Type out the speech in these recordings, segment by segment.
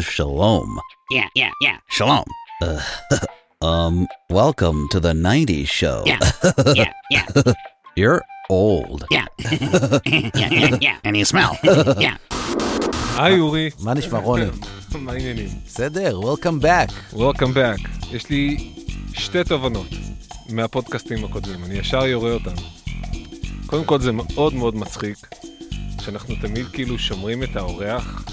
Shalom. Yeah, yeah, yeah, Shalom. Uh, um, welcome to the 90s show. yeah, yeah, yeah, You're old. yeah, yeah, yeah, yeah. And you smell. Yeah. היי אורי, מה נשמע רוני? מה העניינים? בסדר, Welcome back. Welcome back. יש לי שתי תובנות מהפודקאסטים הקודמים, אני ישר יורה אותם. קודם כל זה מאוד מאוד מצחיק, שאנחנו תמיד כאילו שומרים את האורח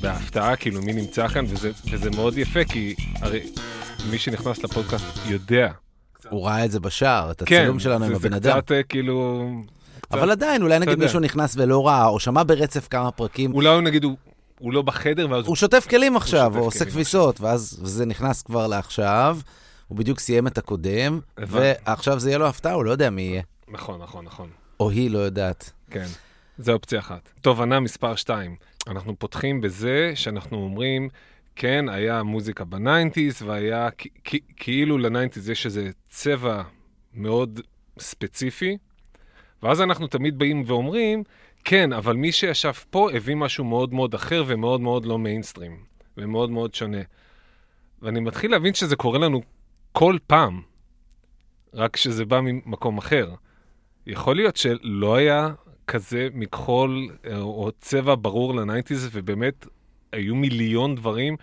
בהפתעה, כאילו מי נמצא כאן, וזה, וזה מאוד יפה, כי הרי מי שנכנס לפודקאסט יודע. הוא ראה את זה בשער, את כן, הצילום שלנו עם זה, הבן זה אדם. קצת אה, כאילו... קצת, אבל עדיין, אולי נגיד יודע. מישהו נכנס ולא ראה, או שמע ברצף כמה פרקים. אולי הוא נגיד, הוא, הוא לא בחדר, ואז הוא שוטף כלים עכשיו, שוטף הוא עושה כביסות, ואז זה נכנס כבר לעכשיו. הוא בדיוק סיים את הקודם. ועכשיו זה יהיה לו הפתעה, הוא לא יודע מי יהיה. נכון, נכון, נכון. או היא לא יודעת. כן, זה אופציה אחת. תובנה מספר 2, אנחנו פותחים בזה שאנחנו אומרים, כן, היה מוזיקה ב nineties, והיה כאילו ל nineties יש איזה צבע מאוד ספציפי, ואז אנחנו תמיד באים ואומרים, כן, אבל מי שישב פה הביא משהו מאוד מאוד אחר ומאוד מאוד לא מיינסטרים, ומאוד מאוד שונה. ואני מתחיל להבין שזה קורה לנו כל פעם, רק שזה בא ממקום אחר. יכול להיות שלא היה כזה מכחול אה, או צבע ברור ל nineties, ובאמת היו מיליון דברים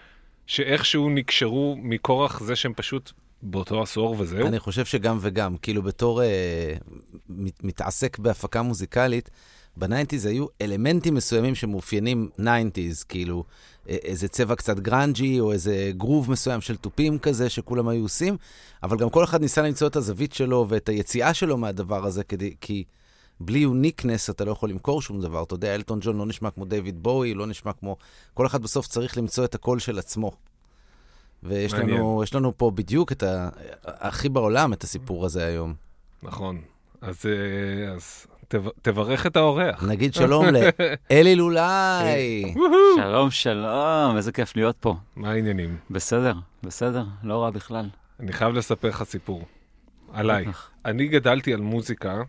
שאיכשהו נקשרו מכורח זה שהם פשוט באותו עשור וזהו. אני חושב שגם וגם, כאילו בתור אה, מת, מתעסק בהפקה מוזיקלית, ב nineties היו אלמנטים מסוימים שמאופיינים nineties, כאילו אה, איזה צבע קצת גרנג'י, או איזה גרוב מסוים של תופים כזה שכולם היו עושים, אבל גם כל אחד ניסה למצוא את הזווית שלו ואת היציאה שלו מהדבר הזה, כדי, כי בלי uniqueness אתה לא יכול למכור שום דבר. אתה יודע, אלטון ג'ון לא נשמע כמו דיוויד בואי, לא נשמע כמו... כל אחד בסוף צריך למצוא את הקול של עצמו. ויש מעניין. לנו, יש לנו פה בדיוק את ה... הכי בעולם את הסיפור הזה היום. נכון. אז, אה, אז תב, תברך את האורח. נגיד שלום לאלי לולאי. שלום, שלום, איזה כיף להיות פה. מה העניינים? בסדר, בסדר, לא רע בכלל. אני חייב לספר לך סיפור. עליי. אני גדלתי על מוזיקה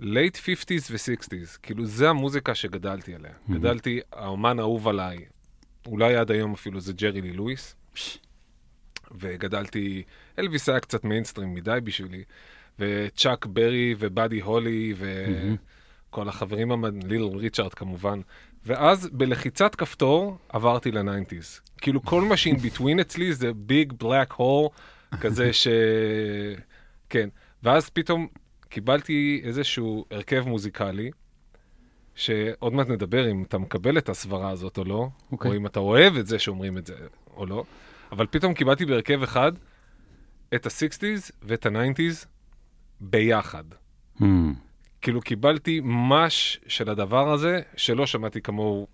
late 50's ו-60's. כאילו, זה המוזיקה שגדלתי עליה. גדלתי, האומן האהוב עליי, אולי עד היום אפילו זה ג'רי לי לואיס. וגדלתי, אלוויס היה קצת מיינסטרים מדי בשבילי, וצ'אק ברי ובאדי הולי וכל החברים, המד- ליטל ריצ'ארד כמובן. ואז בלחיצת כפתור עברתי ל nineties. כאילו כל מה שאין between אצלי זה big black hole, כזה ש... כן. ואז פתאום קיבלתי איזשהו הרכב מוזיקלי, שעוד מעט נדבר אם אתה מקבל את הסברה הזאת או לא, אוקיי. או אם אתה אוהב את זה שאומרים את זה או לא, אבל פתאום קיבלתי בהרכב אחד את ה-60's ואת ה-90's ביחד. Hmm, כאילו קיבלתי מש של הדבר הזה, שלא שמעתי כמוהו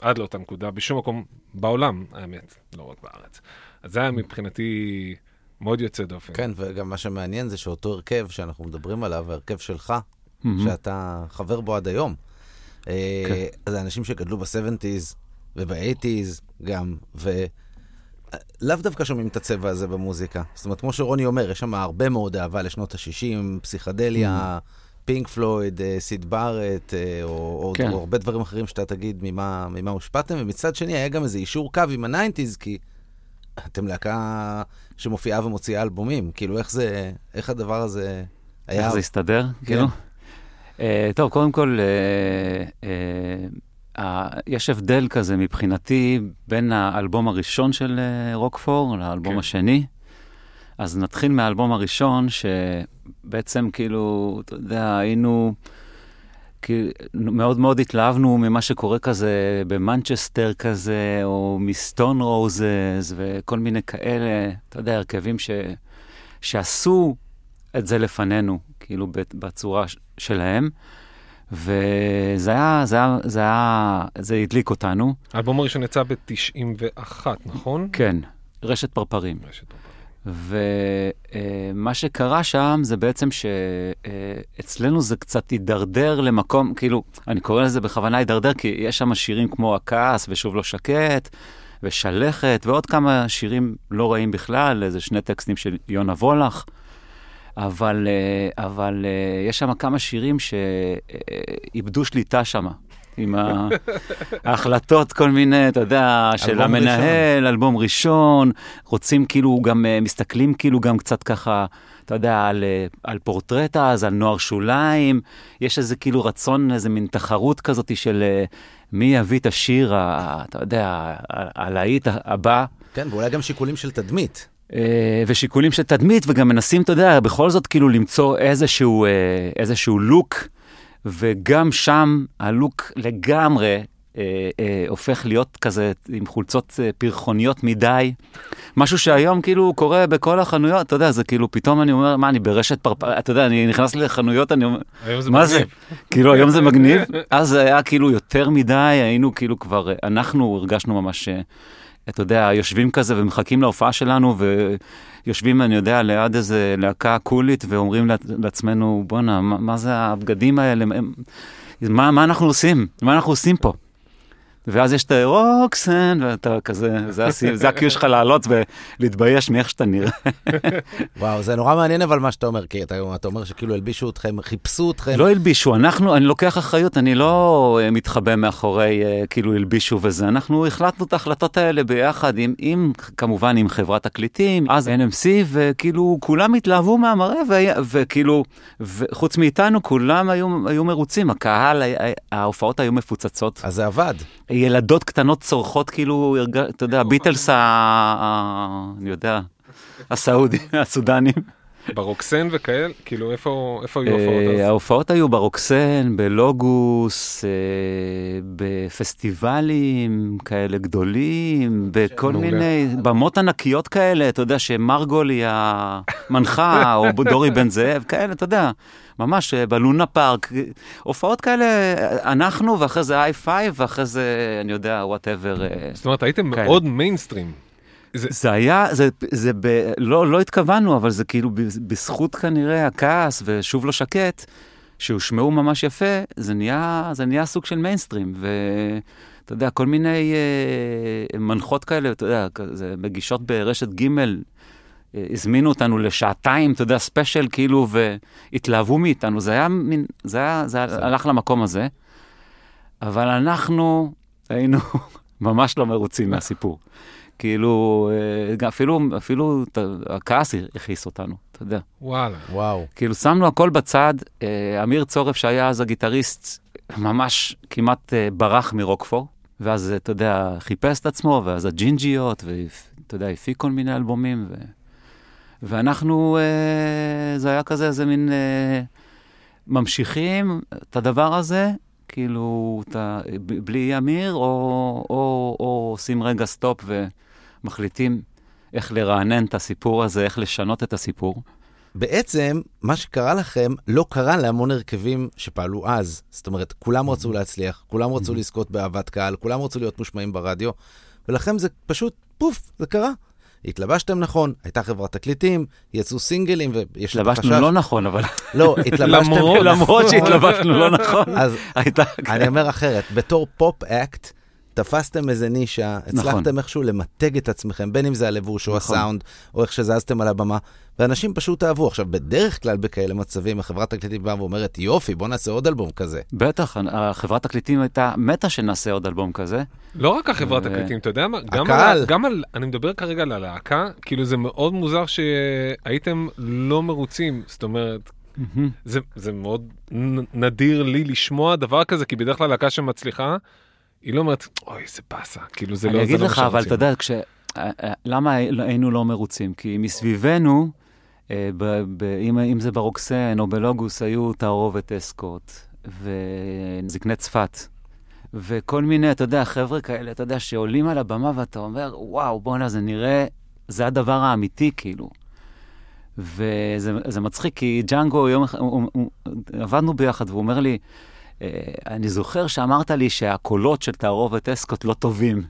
עד לאותה נקודה, בשום מקום בעולם, האמת, לא רק בארץ. אז זה היה מבחינתי מאוד יוצא דופן. כן, וגם מה שמעניין זה שאותו הרכב שאנחנו מדברים עליו, ההרכב שלך, מהמם. שאתה חבר בו עד היום, אה, כן. זה אנשים שגדלו ב-70's וב-80's גם, ולאו דווקא שומעים את הצבע הזה במוזיקה. זאת אומרת, כמו שרוני אומר, יש שם הרבה מאוד אהבה לשנות ה-60, פסיכדליה, פינק פלויד, אה, סיד בארט, אה, או, או, כן. או הרבה דברים אחרים שאתה תגיד ממה, ממה הושפעתם, ומצד שני היה גם איזה אישור קו עם ה-90's, כי אתם להקה שמופיעה ומוציאה אלבומים, כאילו איך זה, איך הדבר הזה היה... איך זה הסתדר, כן. כאילו? אה, טוב, קודם כל, אה, אה, אה, יש הבדל כזה מבחינתי בין האלבום הראשון של אה, רוקפור לאלבום כן. השני. אז נתחיל מהאלבום הראשון, שבעצם כאילו, אתה יודע, היינו... כי מאוד מאוד התלהבנו ממה שקורה כזה במנצ'סטר כזה, או מסטון רוזס, וכל מיני כאלה, אתה יודע, הרכבים ש, שעשו את זה לפנינו, כאילו בצורה שלהם. וזה היה, זה היה, זה היה, זה הדליק אותנו. האלבום הראשון יצא ב-91, נכון? כן, רשת פרפרים. רשת פרפרים. ומה שקרה שם זה בעצם שאצלנו זה קצת הידרדר למקום, כאילו, אני קורא לזה בכוונה הידרדר, כי יש שם שירים כמו הכעס ושוב לא שקט, ושלכת, ועוד כמה שירים לא רעים בכלל, איזה שני טקסטים של יונה וולך. אבל, אה, אבל אה, יש שם כמה שירים שאיבדו שליטה שם. עם ההחלטות, כל מיני, אתה יודע, של המנהל, אלבום ראשון, רוצים כאילו גם, אה, מסתכלים כאילו גם קצת ככה, אתה יודע, על, אה, על פורטרט אז, על נוער שוליים, יש איזה כאילו רצון, איזה מין תחרות כזאת של אה, מי יביא את השיר, אתה יודע, הלהיט הבא. כן, ואולי גם שיקולים של תדמית. ושיקולים של תדמית, וגם מנסים, אתה יודע, בכל זאת כאילו למצוא איזשהו, איזשהו לוק, וגם שם הלוק לגמרי אה, אה, הופך להיות כזה עם חולצות אה, פרחוניות מדי. משהו שהיום כאילו קורה בכל החנויות, אתה יודע, זה כאילו פתאום אני אומר, מה, אני ברשת פרפר, אתה יודע, אני נכנס לחנויות, אני אומר, זה מה זה? מגניב. כאילו, היום זה מגניב. אז זה היה כאילו יותר מדי, היינו כאילו כבר, אנחנו הרגשנו ממש, אה, אתה יודע, יושבים כזה ומחכים להופעה שלנו, ויושבים, אני יודע, ליד איזה להקה קולית, ואומרים לעצ- לעצמנו, בואנה, מה, מה זה הבגדים האלה? מה, מה אנחנו עושים? מה אנחנו עושים פה? ואז יש את הרוקסן, ואתה כזה, זה, הקיו שלך לעלות ולהתבייש מאיך שאתה נראה. וואו, זה נורא מעניין אבל מה שאתה אומר, כי אתה, אתה אומר שכאילו הלבישו אתכם, חיפשו אתכם. לא הלבישו, אנחנו, אני לוקח אחריות, אני לא אה, מתחבא מאחורי אה, כאילו הלבישו וזה, אנחנו החלטנו את ההחלטות האלה ביחד עם, עם כמובן עם חברת תקליטים, אז NMC, וכאילו כולם התלהבו מהמראה, והיה- וכאילו, וחוץ מאיתנו כולם היו, היו מרוצים, הקהל, ההופעות היו מפוצצות, אז זה עבד. ילדות קטנות צורחות כאילו, אתה יודע, ביטלס, ה- אני יודע, הסעודים, הסודנים. ברוקסן וכאלה, כאילו איפה איפה היו אה, ההופעות אז? ההופעות היו ברוקסן, בלוגוס, אה, בפסטיבלים כאלה גדולים, בכל מעולה. מיני במות ענקיות כאלה, אתה יודע שמרגול היא המנחה, או דורי בן זאב, כאלה, אתה יודע, ממש אה, בלונה פארק, הופעות כאלה, אה, אנחנו, ואחרי זה איי פייב, ואחרי זה, אני יודע, whatever. זאת אומרת, הייתם כאלה. מאוד מיינסטרים. זה היה, זה, זה ב, לא, לא התכוונו, אבל זה כאילו בזכות כנראה הכעס ושוב לא שקט, שהושמעו ממש יפה, זה נהיה, זה נהיה סוג של מיינסטרים. ואתה יודע, כל מיני אה, מנחות כאלה, אתה יודע, כזה, מגישות ברשת ג' אה, הזמינו אותנו לשעתיים, אתה יודע, special, כאילו, והתלהבו מאיתנו. זה היה מין, זה היה, זה היה, הלך למקום הזה. אבל אנחנו היינו ממש לא מרוצים מהסיפור. כאילו, אה, אפילו, אפילו הכעס הכעיס אותנו, אתה יודע. וואלה. וואו. כאילו, שמנו הכל בצד. אה, אמיר צורף, שהיה אז הגיטריסט, ממש כמעט אה, ברח מרוקפור, ואז, אתה יודע, חיפש את עצמו, ואז הג'ינג'יות, ואתה יודע, הפיק כל מיני אלבומים, ו... ואנחנו, אה, זה היה כזה, איזה מין... אה, ממשיכים את הדבר הזה, כאילו, ב- בלי אמיר, או, או, או עושים רגע סטופ ומחליטים איך לרענן את הסיפור הזה, איך לשנות את הסיפור. בעצם, מה שקרה לכם לא קרה להמון הרכבים שפעלו אז. זאת אומרת, כולם רצו להצליח, כולם רצו לזכות באהבת קהל, כולם רצו להיות מושמעים ברדיו, ולכם זה פשוט, פוף, זה קרה. התלבשתם נכון, הייתה חברת תקליטים, יצאו סינגלים, ויש את התלבשנו לא נכון, אבל לא, התלבשתם... למרות- שהתלבשנו לא נכון, אז הייתה... אני אומר אחרת, בתור pop act, תפסתם איזה נישה, נכון. הצלחתם איכשהו למתג את עצמכם, בין אם זה הלבוש או נכון. הסאונד, או איך שזזתם על הבמה, ואנשים פשוט אהבו. עכשיו, בדרך כלל בכאלה מצבים, החברת תקליטים באה ואומרת, יופי, בוא נעשה עוד אלבום כזה. בטח, החברת תקליטים הייתה מתה שנעשה עוד אלבום כזה. לא רק החברת ו- תקליטים, אתה יודע מה? גם הקהל. על, גם על, אני מדבר כרגע על הלהקה, כאילו זה מאוד מוזר שהייתם לא מרוצים, זאת אומרת, זה, זה מאוד נדיר לי לשמוע דבר כזה, כי בדרך כלל להקה שמצליחה, היא לא אומרת, אוי, איזה באסה, כאילו זה לא, אני זה אגיד לא לך, אבל שרוצים." אתה יודע, כש... אה, אה, למה היינו לא מרוצים? כי מסביבנו, אה, אם אם זה ברוקסן או בלוגוס, היו תערובת אסקוט וזקני צפת. וכל מיני, אתה יודע, חבר'ה כאלה, אתה יודע, שעולים על הבמה ואתה אומר, וואו, בואנה, זה נראה, זה הדבר האמיתי, כאילו. וזה זה מצחיק, כי ג'אנגו, יום אחד, הוא- הוא- עבדנו ביחד, והוא אומר לי, "אה, אני זוכר שאמרת לי שהקולות של תערובת אסקוט לא טובים.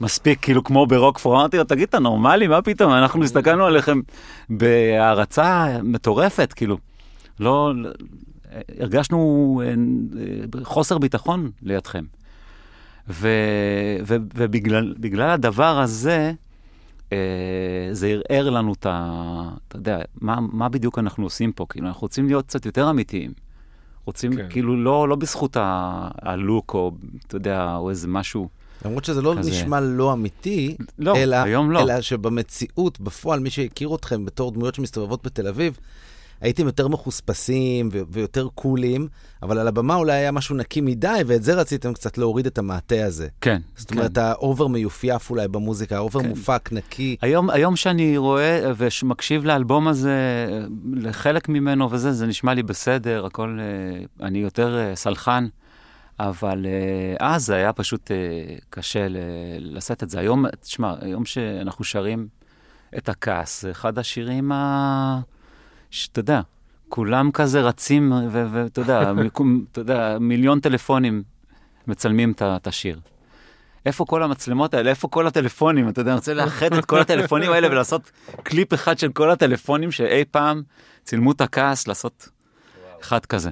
מספיק, כאילו, כמו ברוקפור. אמרתי לו, תגיד, אתה נורמלי? מה פתאום? אנחנו הסתכלנו עליכם בהערצה מטורפת, כאילו. לא, לא- הרגשנו אה, אה, חוסר ביטחון לידכם. ו, ו, ובגלל בגלל הדבר הזה, אה, זה ערער לנו את ה... אתה יודע, מה, מה בדיוק אנחנו עושים פה? כאילו, אנחנו רוצים להיות קצת יותר אמיתיים. רוצים, כן. כאילו, לא, לא בזכות הלוק, או, אתה יודע, או איזה משהו. למרות שזה לא כזה. נשמע לא אמיתי, לא, אלא, היום לא. אלא שבמציאות, בפועל, מי שהכיר אתכם בתור דמויות שמסתובבות בתל אביב, הייתם יותר מחוספסים ו- ויותר cool ים, אבל על הבמה אולי היה משהו נקי מדי, ואת זה רציתם קצת להוריד את המעטה הזה. כן. זאת כן. אומרת, ה over מיופייף אולי במוזיקה, ה over כן. מופק, נקי. היום, היום שאני רואה ומקשיב לאלבום הזה, לחלק ממנו וזה, זה נשמע לי בסדר, הכל, אה, אני יותר אה, סלחן, אבל אה, אז זה היה פשוט קשה ל- לשאת את זה. היום, תשמע, היום שאנחנו שרים את הכעס, זה אחד השירים ה... שאתה יודע, כולם כזה רצים, ואתה יודע, יודע, מיליון טלפונים מצלמים את השיר. איפה כל המצלמות האלה? איפה כל הטלפונים? אתה יודע, אני רוצה לאחד את כל הטלפונים האלה ולעשות קליפ אחד של כל הטלפונים שאי פעם צילמו את הכעס, לעשות אחד כזה.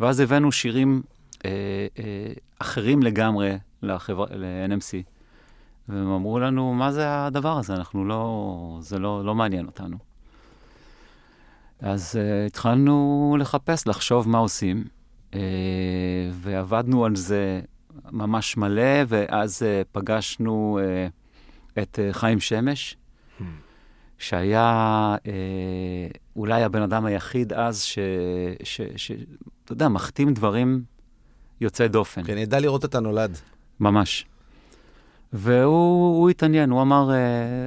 ואז הבאנו שירים אה, אה, אחרים לגמרי לחבר... ל-NMC, והם אמרו לנו, מה זה הדבר הזה? אנחנו לא... זה לא, לא מעניין אותנו. אז uh, התחלנו לחפש, לחשוב מה עושים, uh, ועבדנו על זה ממש מלא, ואז uh, פגשנו uh, את uh, חיים שמש, שהיה uh, אולי הבן אדם היחיד אז ש... ש, ש אתה יודע, מחתים דברים יוצאי דופן. כן, ידע לראות את הנולד. ממש. והוא הוא התעניין, הוא אמר,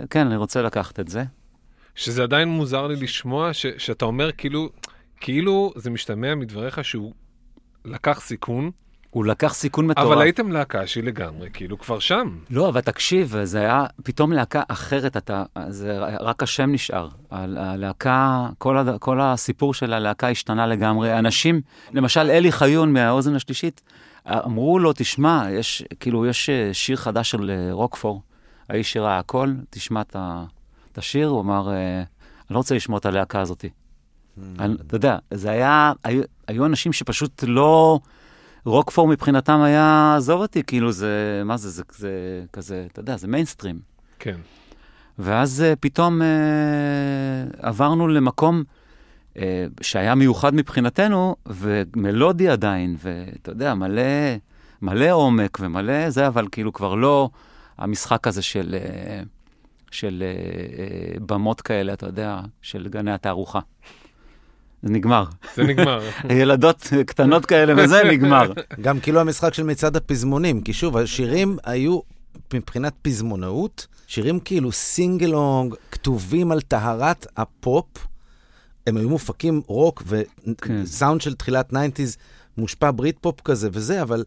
כן, אני רוצה לקחת את זה. שזה עדיין מוזר לי לשמוע ש, שאתה אומר כאילו, כאילו זה משתמע מדבריך שהוא לקח סיכון, הוא לקח סיכון מטורף. אבל הייתם להקה שהיא לגמרי, כאילו כבר שם. לא, אבל תקשיב, זה היה פתאום להקה אחרת, אתה, זה רק השם נשאר. הלהקה, כל, הד, כל הסיפור של הלהקה השתנה לגמרי. אנשים, למשל אלי חיון מהאוזן השלישית, אמרו לו, תשמע, יש, כאילו, יש אה, שיר חדש של אה, רוקפור, האיש שראה הכל, תשמע את ה- את השיר, הוא אמר, אה, אני לא רוצה לשמוע את הלהקה הזאת. אני- אתה יודע, זה היה, היו, היו אנשים שפשוט לא... רוקפור מבחינתם היה, עזוב אותי, כאילו זה, מה זה, זה, זה כזה, אתה יודע, זה מיינסטרים. כן. ואז uh, פתאום uh, עברנו למקום שהיה מיוחד מבחינתנו, ומלודי עדיין, ואתה יודע, מלא, מלא עומק ומלא זה, אבל כאילו כבר לא המשחק הזה של, של uh, uh, במות כאלה, אתה יודע, של גני התערוכה. זה נגמר. זה נגמר. ילדות קטנות כאלה וזה נגמר. גם כאילו המשחק של מצעד הפזמונים, כי שוב, השירים היו, מבחינת פזמונאות, שירים כאילו sing-along, כתובים על טהרת הפופ. הם היו מופקים רוק כן. וסאונד של תחילת 90's, מושפע Brit pop כזה וזה, אבל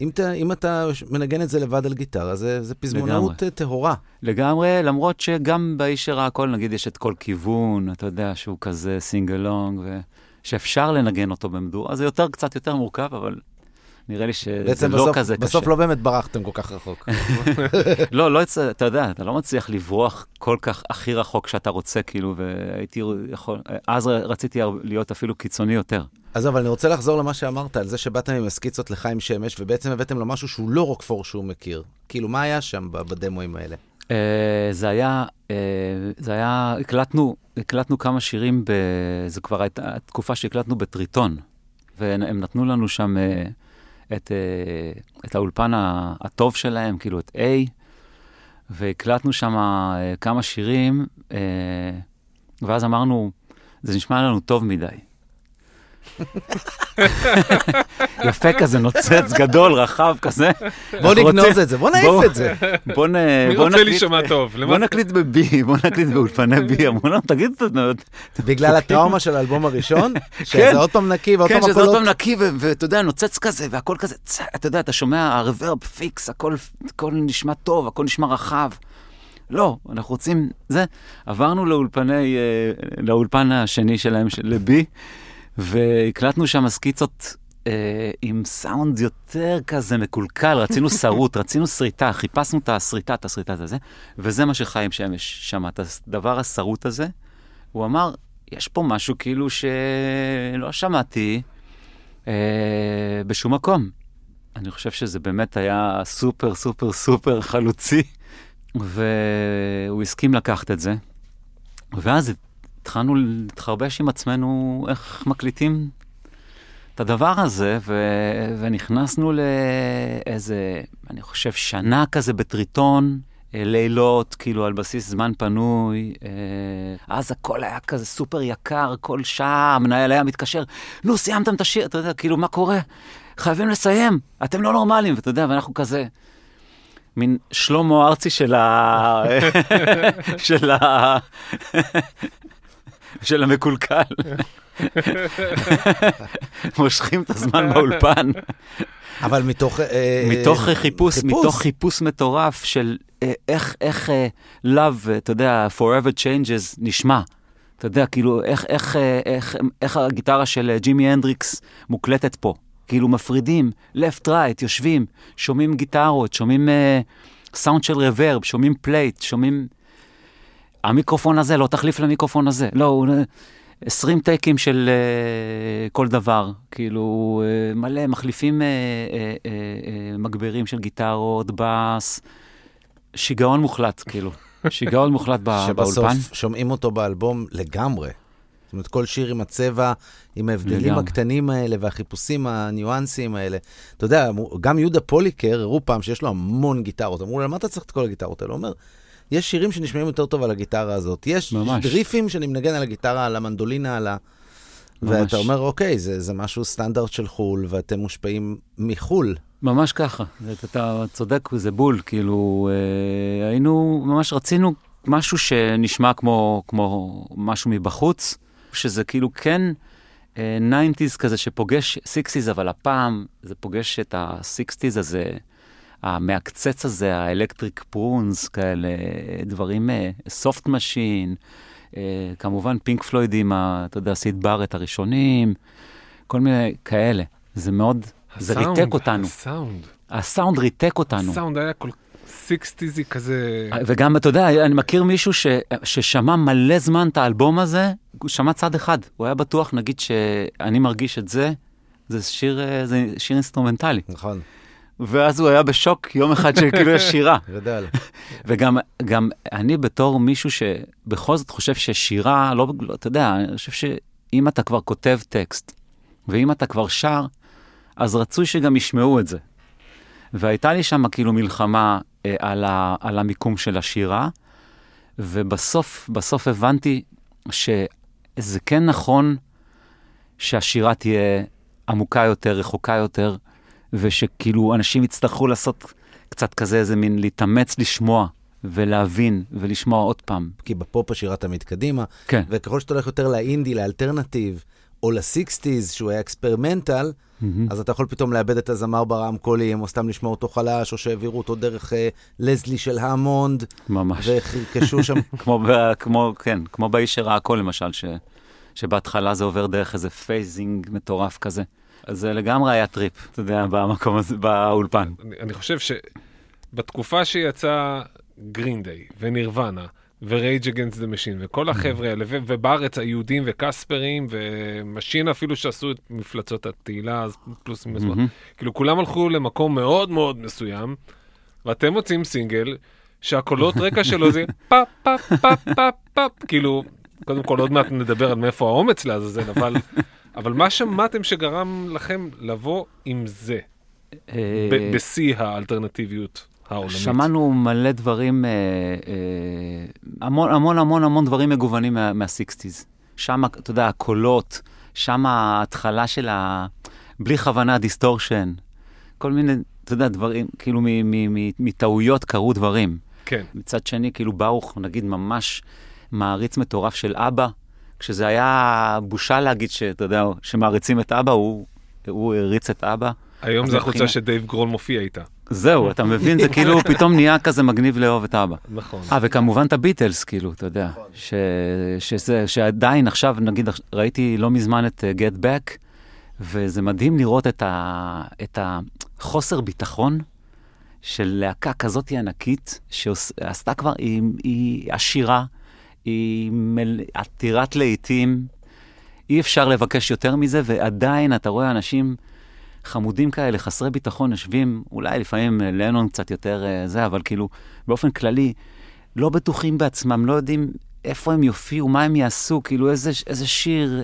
אם אתה, אם אתה מנגן את זה לבד על גיטרה, זה, זה פזמונאות. אה, טהורה. לגמרי, למרות שגם באיש שראה הכל, נגיד, יש את כל כיוון, אתה יודע, שהוא כזה singalong, ושאפשר לנגן אותו במדורה, זה יותר, קצת יותר מורכב, אבל נראה לי שזה לא בסוף, כזה בסוף קשה. לא באמת ברחתם כל כך רחוק. לא, לא, יצא- אתה יודע, אתה לא מצליח לברוח כל כך הכי רחוק שאתה רוצה, כאילו, והייתי יכול, אז רציתי להיות אפילו קיצוני יותר. אז אבל אני רוצה לחזור למה שאמרת, על זה שבאתם עם הסקיצות לחיים שמש, ובעצם הבאתם לו משהו שהוא לא רוקפור שהוא מכיר. כאילו, מה היה שם ב- בדמואים האלה? Uh, זה היה, uh, זה היה, הקלטנו, הקלטנו כמה שירים, ב, זה כבר הייתה תקופה שהקלטנו בטריטון, והם נתנו לנו שם uh, את, uh, את האולפן הטוב שלהם, כאילו את A, והקלטנו שם uh, כמה שירים, uh, ואז אמרנו, זה נשמע לנו טוב מדי. יפה כזה, נוצץ גדול, רחב כזה. בוא נגנוז את זה, בוא נעיף את זה. בוא נ... מי בוא רוצה נקליט- להישמע טוב? בוא נקליט ב-B, בוא נקליט באולפני B. אמרו לנו, תגיד, אתה- בגלל הטראומה של האלבום הראשון, כן. שזה עוד פעם נקי ועוד כן, פעם שזה עוד הקולות. פעם נקי, ואתה יודע, נוצץ כזה, והכל כזה, אתה יודע, אתה שומע, ה reverb פיקס, הכל הכל נשמע טוב, הכל נשמע רחב. לא, אנחנו רוצים, זה. עברנו לאולפני, אה, לאולפן השני שלהם, של- ל-B, והקלטנו שם סקיצות אה, עם סאונד יותר כזה מקולקל, רצינו שרוט, רצינו שריטה, חיפשנו את השריטה, את השריטה הזה, וזה מה שחיים שמש שמע, את הדבר השרוט הזה. הוא אמר, יש פה משהו כאילו שלא שמעתי אה, בשום מקום. אני חושב שזה באמת היה סופר, סופר, סופר חלוצי, והוא הסכים לקחת את זה. ואז התחלנו להתחרבש עם עצמנו איך מקליטים את הדבר הזה, ו... ונכנסנו לאיזה, אני חושב, שנה כזה בטריטון, אה, לילות, כאילו, על בסיס זמן פנוי. אה, אז הכל היה כזה סופר יקר, כל שעה המנהל היה מתקשר, נו, סיימתם את השיר, אתה יודע, כאילו, מה קורה? חייבים לסיים, אתם לא נורמליים, ואתה יודע, ואנחנו כזה... מין שלמה ארצי של ה... של ה... של המקולקל. מושכים את הזמן באולפן. אבל מתוך... אה, מתוך אה, חיפוש, מתוך חיפוש מטורף של אה, איך, איך Love, אתה יודע, Forever Changes נשמע. אתה יודע, כאילו, איך, איך, איך, איך הגיטרה של ג'ימי הנדריקס מוקלטת פה. כאילו, מפרידים, left right, יושבים, שומעים גיטרות, שומעים אה, סאונד של reverb, שומעים plate, שומעים... המיקרופון הזה לא תחליף למיקרופון הזה. לא, הוא... 20 טייקים של אה, כל דבר, כאילו אה, מלא, מחליפים אה, אה, אה, אה, מגבירים של גיטרות, בס, שיגעון מוחלט, כאילו, שיגעון מוחלט ב- באולפן. שבסוף שומעים אותו באלבום לגמרי. זאת אומרת, כל שיר עם הצבע, עם ההבדלים לגמרי. הקטנים האלה והחיפושים הניואנסיים האלה. אתה יודע, גם יהודה פוליקר, הראו פעם שיש לו המון גיטרות. אמרו לו, למה אתה צריך את כל הגיטרות האלה? הוא אומר, יש שירים שנשמעים יותר טוב על הגיטרה הזאת. יש ממש. ריפים שאני מנגן על הגיטרה, על המנדולינה, על ה... ממש. ואתה אומר, אוקיי, זה, זה משהו סטנדרט של חו"ל, ואתם מושפעים מחו"ל. ממש ככה, אתה, אתה צודק, זה בול, כאילו, אה, היינו, ממש רצינו משהו שנשמע כמו, כמו משהו מבחוץ, שזה כאילו כן אה, 90's כזה שפוגש 60's, אבל הפעם זה פוגש את ה-60's הזה, המעקצץ הזה, ה Electric Prunes, כאלה דברים, Soft Machine, כמובן פינק פלויד עם, אתה יודע, סיד בארט הראשונים, כל מיני כאלה. זה מאוד, זה הסאונד, ריתק אותנו. הסאונד. הסאונד ריתק אותנו. הסאונד היה כל סיקסטיזי כזה. וגם, אתה יודע, אני מכיר מישהו ש, ששמע מלא זמן את האלבום הזה, הוא שמע צד אחד. הוא היה בטוח, נגיד, שאני מרגיש את זה, זה שיר, אה, זה שיר אינסטרומנטלי. נכון, ואז הוא היה בשוק יום אחד שכאילו יש שירה. גדול. וגם גם אני בתור מישהו שבכל זאת חושב ששירה, לא, לא, אתה יודע, אני חושב שאם אתה כבר כותב טקסט, ואם אתה כבר שר, אז רצוי שגם ישמעו את זה. והייתה לי שם כאילו מלחמה אה, על, ה, על המיקום של השירה, ובסוף, בסוף הבנתי שזה כן נכון שהשירה תהיה עמוקה יותר, רחוקה יותר, ושכאילו אנשים יצטרכו לעשות קצת כזה איזה מין להתאמץ לשמוע ולהבין ולשמוע עוד פעם. כי בפופ השירה תמיד קדימה, כן. וככל שאתה הולך יותר לאינדי, ל alternative, או ל sixties, שהוא היה experimental, אז אתה יכול פתאום לאבד את הזמר ברמקולים, או סתם לשמוע אותו חלש, או שהעבירו אותו דרך אה, לזלי של המונד, ממש. וחרקשו שם. כמו, ב, כמו, כן, כמו באיש שראה הכל למשל, ש, שבהתחלה זה עובר דרך איזה phasing מטורף כזה. אז זה לגמרי היה טריפ, אתה יודע, במקום הזה, באולפן. אני, אני חושב שבתקופה שיצא גרין דיי ונירוונה ו Rage Against the Machine וכל החבר'ה האלה, ו- ובארץ היהודים וקספרים ומשין אפילו שעשו את מפלצות התהילה, אז פלוס מינוס, מהמם. כאילו כולם הלכו למקום מאוד מאוד מסוים, ואתם מוצאים סינגל שהקולות רקע שלו זה פאפ פאפ פאפ פאפ פאפ, כאילו, קודם כל עוד מעט נדבר על מאיפה האומץ לעזאזל, אבל, אבל מה שמעתם שגרם לכם לבוא עם זה, אה, בשיא האלטרנטיביות העולמית? שמענו מלא דברים, אה, אה, המון המון המון המון דברים מגוונים מה, מה-60's. שם, אתה יודע, הקולות, שם ההתחלה של ה... בלי כוונה, distortion. כל מיני, אתה יודע, דברים, כאילו מטעויות קרו דברים. כן. מצד שני, כאילו ברוך, נגיד, ממש מעריץ מטורף של אבא, כשזה היה בושה להגיד שאתה יודע, שמעריצים את אבא, הוא, הוא הריץ את אבא. היום זה החולצה מבחינה- שדייב גרול מופיע איתה. זהו, אתה מבין? זה כאילו פתאום נהיה כזה מגניב לאהוב את אבא. נכון. אה, וכמובן את הביטלס, כאילו, אתה יודע. ש... שזה, שעדיין עכשיו, נגיד, ראיתי לא מזמן את uh, Get Back, וזה מדהים לראות את, ה... את החוסר ביטחון של להקה כזאת ענקית, שעשתה כבר, היא, היא עשירה, היא מל... עתירת להיטים, אי אפשר לבקש יותר מזה, ועדיין אתה רואה אנשים חמודים כאלה, חסרי ביטחון, יושבים, אולי לפעמים אה, לנון קצת יותר אה, זה, אבל כאילו, באופן כללי, לא בטוחים בעצמם, לא יודעים איפה הם יופיעו, מה הם יעשו, כאילו איזה, איזה שיר,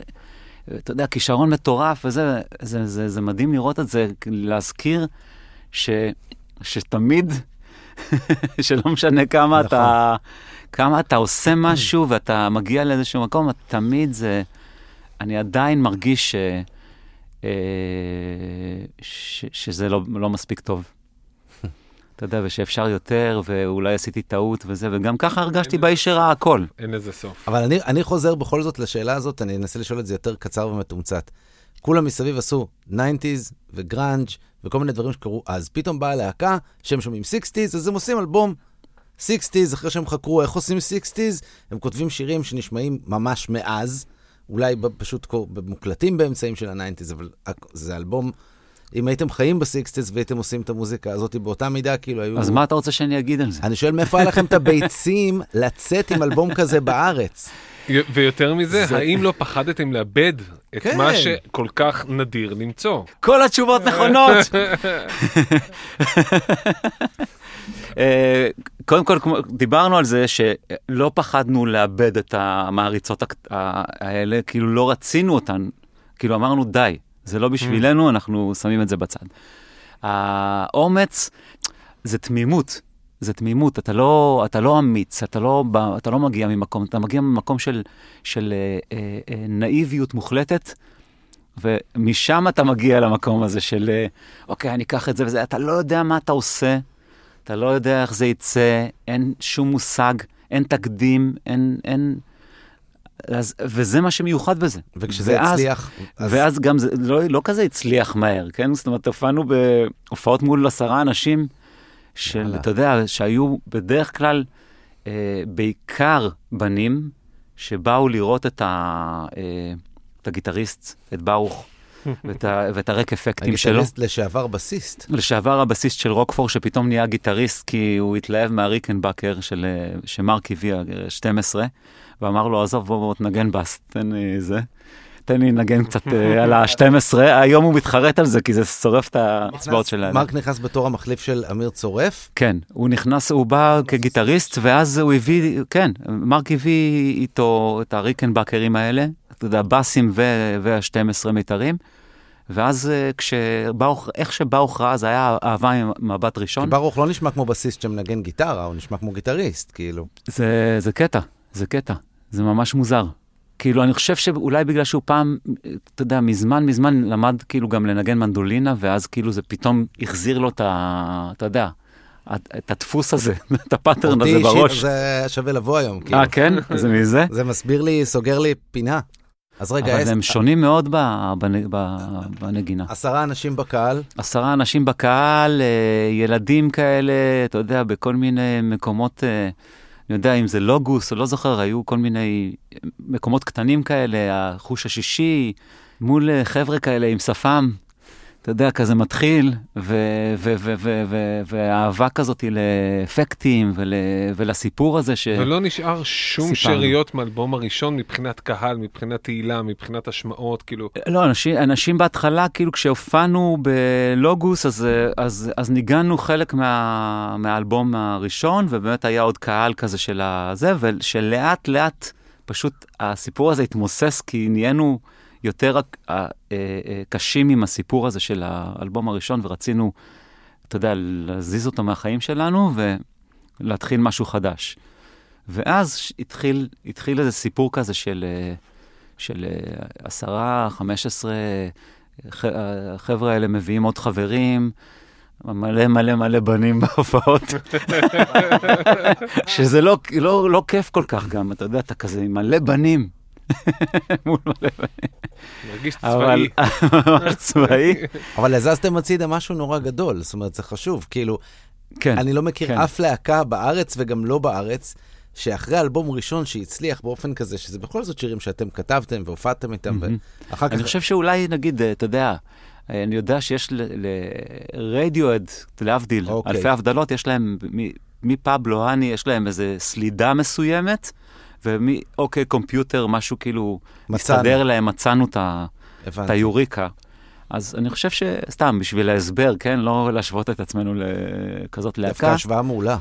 אתה יודע, כישרון מטורף, וזה זה, זה, זה מדהים לראות את זה, להזכיר ש, שתמיד, שלא משנה כמה נכון. אתה, כמה אתה עושה משהו ואתה מגיע לאיזשהו מקום, תמיד זה, אני עדיין מרגיש ש, אה, ש, שזה לא, לא מספיק טוב. אתה יודע, ושאפשר יותר, ואולי עשיתי טעות וזה, וגם ככה הרגשתי באיש שראה הכל. אין לזה סוף. אבל אני, אני חוזר בכל זאת לשאלה הזאת, אני אנסה לשאול את זה יותר קצר ומתומצת. כולם מסביב עשו 90's וגראנג' וכל מיני דברים שקרו אז. פתאום באה להקה שהם שומעים 60's, אז הם עושים אלבום 60's, אחרי שהם חקרו איך עושים 60's, הם כותבים שירים שנשמעים ממש מאז, אולי פשוט מוקלטים באמצעים של ה-90's, אבל זה אלבום, אם הייתם חיים ב-60's והייתם עושים את המוזיקה הזאת באותה מידה, כאילו היו... אז מה אתה רוצה שאני אגיד על זה? אני שואל מאיפה היה לכם את הביצים לצאת עם אלבום כזה בארץ? ויותר מזה, זה- האם לא פחדתם לאבד את כן. מה שכל כך נדיר למצוא? כל התשובות נכונות. קודם כל, דיברנו על זה שלא פחדנו לאבד את המעריצות האלה, כאילו לא רצינו אותן, כאילו אמרנו די, זה לא בשבילנו, אנחנו שמים את זה בצד. האומץ זה תמימות, זה תמימות, אתה לא, אתה לא אמיץ, אתה לא, אתה לא מגיע ממקום, אתה מגיע ממקום של, של אה, אה, אה, נאיביות מוחלטת, ומשם אתה מגיע למקום הזה של, אה, אוקיי, אני אקח את זה וזה, אתה לא יודע מה אתה עושה, אתה לא יודע איך זה יצא, אין שום מושג, אין תקדים, אין... אין... אז, וזה מה שמיוחד בזה. וכשזה ואז- הצליח, אז ואז גם זה לא, לא כזה הצליח מהר, כן? זאת אומרת, הופענו בהופעות מול עשרה אנשים, של, וואלה. אתה יודע, שהיו בדרך כלל אה, בעיקר בנים, שבאו לראות את, ה, אה, את הגיטריסט, את ברוך, ואת, ה, ואת הרק אפקטים שלו. הגיטריסט לשעבר בסיסט. לשעבר הבסיסט של רוקפור, שפתאום נהיה גיטריסט כי הוא התלהב מהריקנבקר של, אה, שמרק הביא, אה, 12, ואמר לו, עזוב, בוא, בוא תנגן בס, תן לי זה. תן לי לנגן קצת אה, על ה-12, היום הוא מתחרט על זה, כי זה שורף את האצבעות שלנו. מרק נכנס בתור המחליף של אמיר צורף. כן, הוא נכנס, הוא בא כגיטריסט, ואז הוא הביא, כן, מרק הביא איתו את הריקנבקרים האלה, אתה יודע, בסים וה-12 מיתרים, ואז אה, כשברוך, איך שברוך ראה, זה היה אהבה ממבט כי ראשון. ברוך לא נשמע כמו בסיסט שמנגן גיטרה, הוא נשמע כמו גיטריסט, כאילו. זה, זה קטע, זה קטע, זה ממש מוזר. כאילו, אני חושב שאולי בגלל שהוא פעם, אתה יודע, מזמן מזמן למד כאילו גם לנגן מנדולינה, ואז כאילו זה פתאום החזיר לו את ה... אתה יודע, את הדפוס הזה, את הפאטרן הזה אותי אישית בראש. זה שווה לבוא היום, כאילו. אה, כן? זה מזה? זה מסביר לי, סוגר לי פינה. אז רגע, אבל עשר- הם שונים מאוד ב- בנ- ב- בנגינה. עשרה אנשים בקהל, עשרה אנשים בקהל, אה, ילדים כאלה, אתה יודע, בכל מיני מקומות, אה, אני יודע אם זה לוגוס או לא זוכר, היו כל מיני מקומות קטנים כאלה, החוש השישי, מול אה, חבר'ה כאלה עם שפם, אתה יודע, כזה מתחיל, ו- ו- ו- ו- ו- והאהבה כזאת לאפקטים ול- ולסיפור הזה ש... ולא נשאר שום סיפרנו. שאריות מאלבום הראשון מבחינת קהל, מבחינת תהילה, מבחינת השמעות, כאילו, לא, אנשים, אנשים בהתחלה, כאילו כשהופענו בלוגוס, אז, אז, אז ניגענו חלק מה, מהאלבום הראשון, ובאמת היה עוד קהל כזה של הזה, ושלאט לאט פשוט הסיפור הזה התמוסס, כי נהיינו יותר אה, אה, קשים עם הסיפור הזה של האלבום הראשון, ורצינו, אתה יודע, להזיז אותו מהחיים שלנו ולהתחיל משהו חדש. ואז התחיל, התחיל איזה סיפור כזה של... אה, של עשרה, חמש עשרה, החבר'ה האלה מביאים עוד חברים, מלא מלא מלא בנים בהופעות, שזה לא, לא, לא כיף כל כך גם, אתה יודע, אתה כזה עם מלא בנים. מול מלא. מרגיש אבל צבאי. ממש צבאי. אבל הזזתם הצידה משהו נורא גדול, זאת אומרת, זה חשוב. כאילו, כן, אני לא מכיר כן. אף להקה בארץ וגם לא בארץ, שאחרי אלבום ראשון שהצליח באופן כזה, שזה בכל זאת שירים שאתם כתבתם והופעתם איתם. ואחר כך... אני חושב שאולי, נגיד, אה, אתה יודע, אה, אני יודע שיש לרדיואד, להבדיל, אוקיי. אלפי הבדלות, יש להם, מ- מפבלו האני, יש להם איזה סלידה מסוימת, ומאוקיי קומפיוטר, משהו כאילו, מצאנו. מסתדר להם, מצאנו את. היוריקה. אז אני חושב שסתם, בשביל ההסבר, כן? לא להשוות את עצמנו לכזאת דווקא להקה. השוואה מעולה.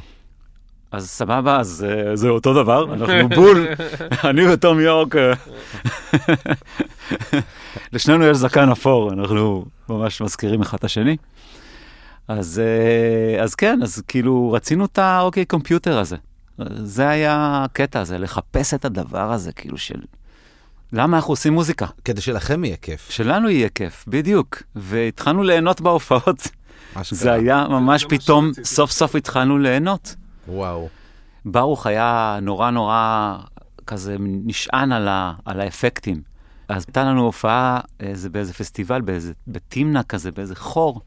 אז סבבה, אז אה, זה אותו דבר, אנחנו בול, אני ותום יורק, אה, לשנינו יש זקן אפור, אנחנו ממש מזכירים אחד את השני. אז, אה, אז כן, אז כאילו רצינו את האוקיי קומפיוטר הזה. זה היה הקטע הזה, לחפש את הדבר הזה, כאילו של... למה אנחנו עושים מוזיקה? כדי שלכם יהיה כיף. שלנו יהיה כיף, בדיוק. והתחלנו ליהנות בהופעות. זה היה ממש פתאום. סוף סוף התחלנו ליהנות. וואו. ברוך היה נורא נורא כזה נשען על, ה, על האפקטים. אז הייתה לנו הופעה איזה, באיזה פסטיבל, באיזה, בתמנע כזה, באיזה חור,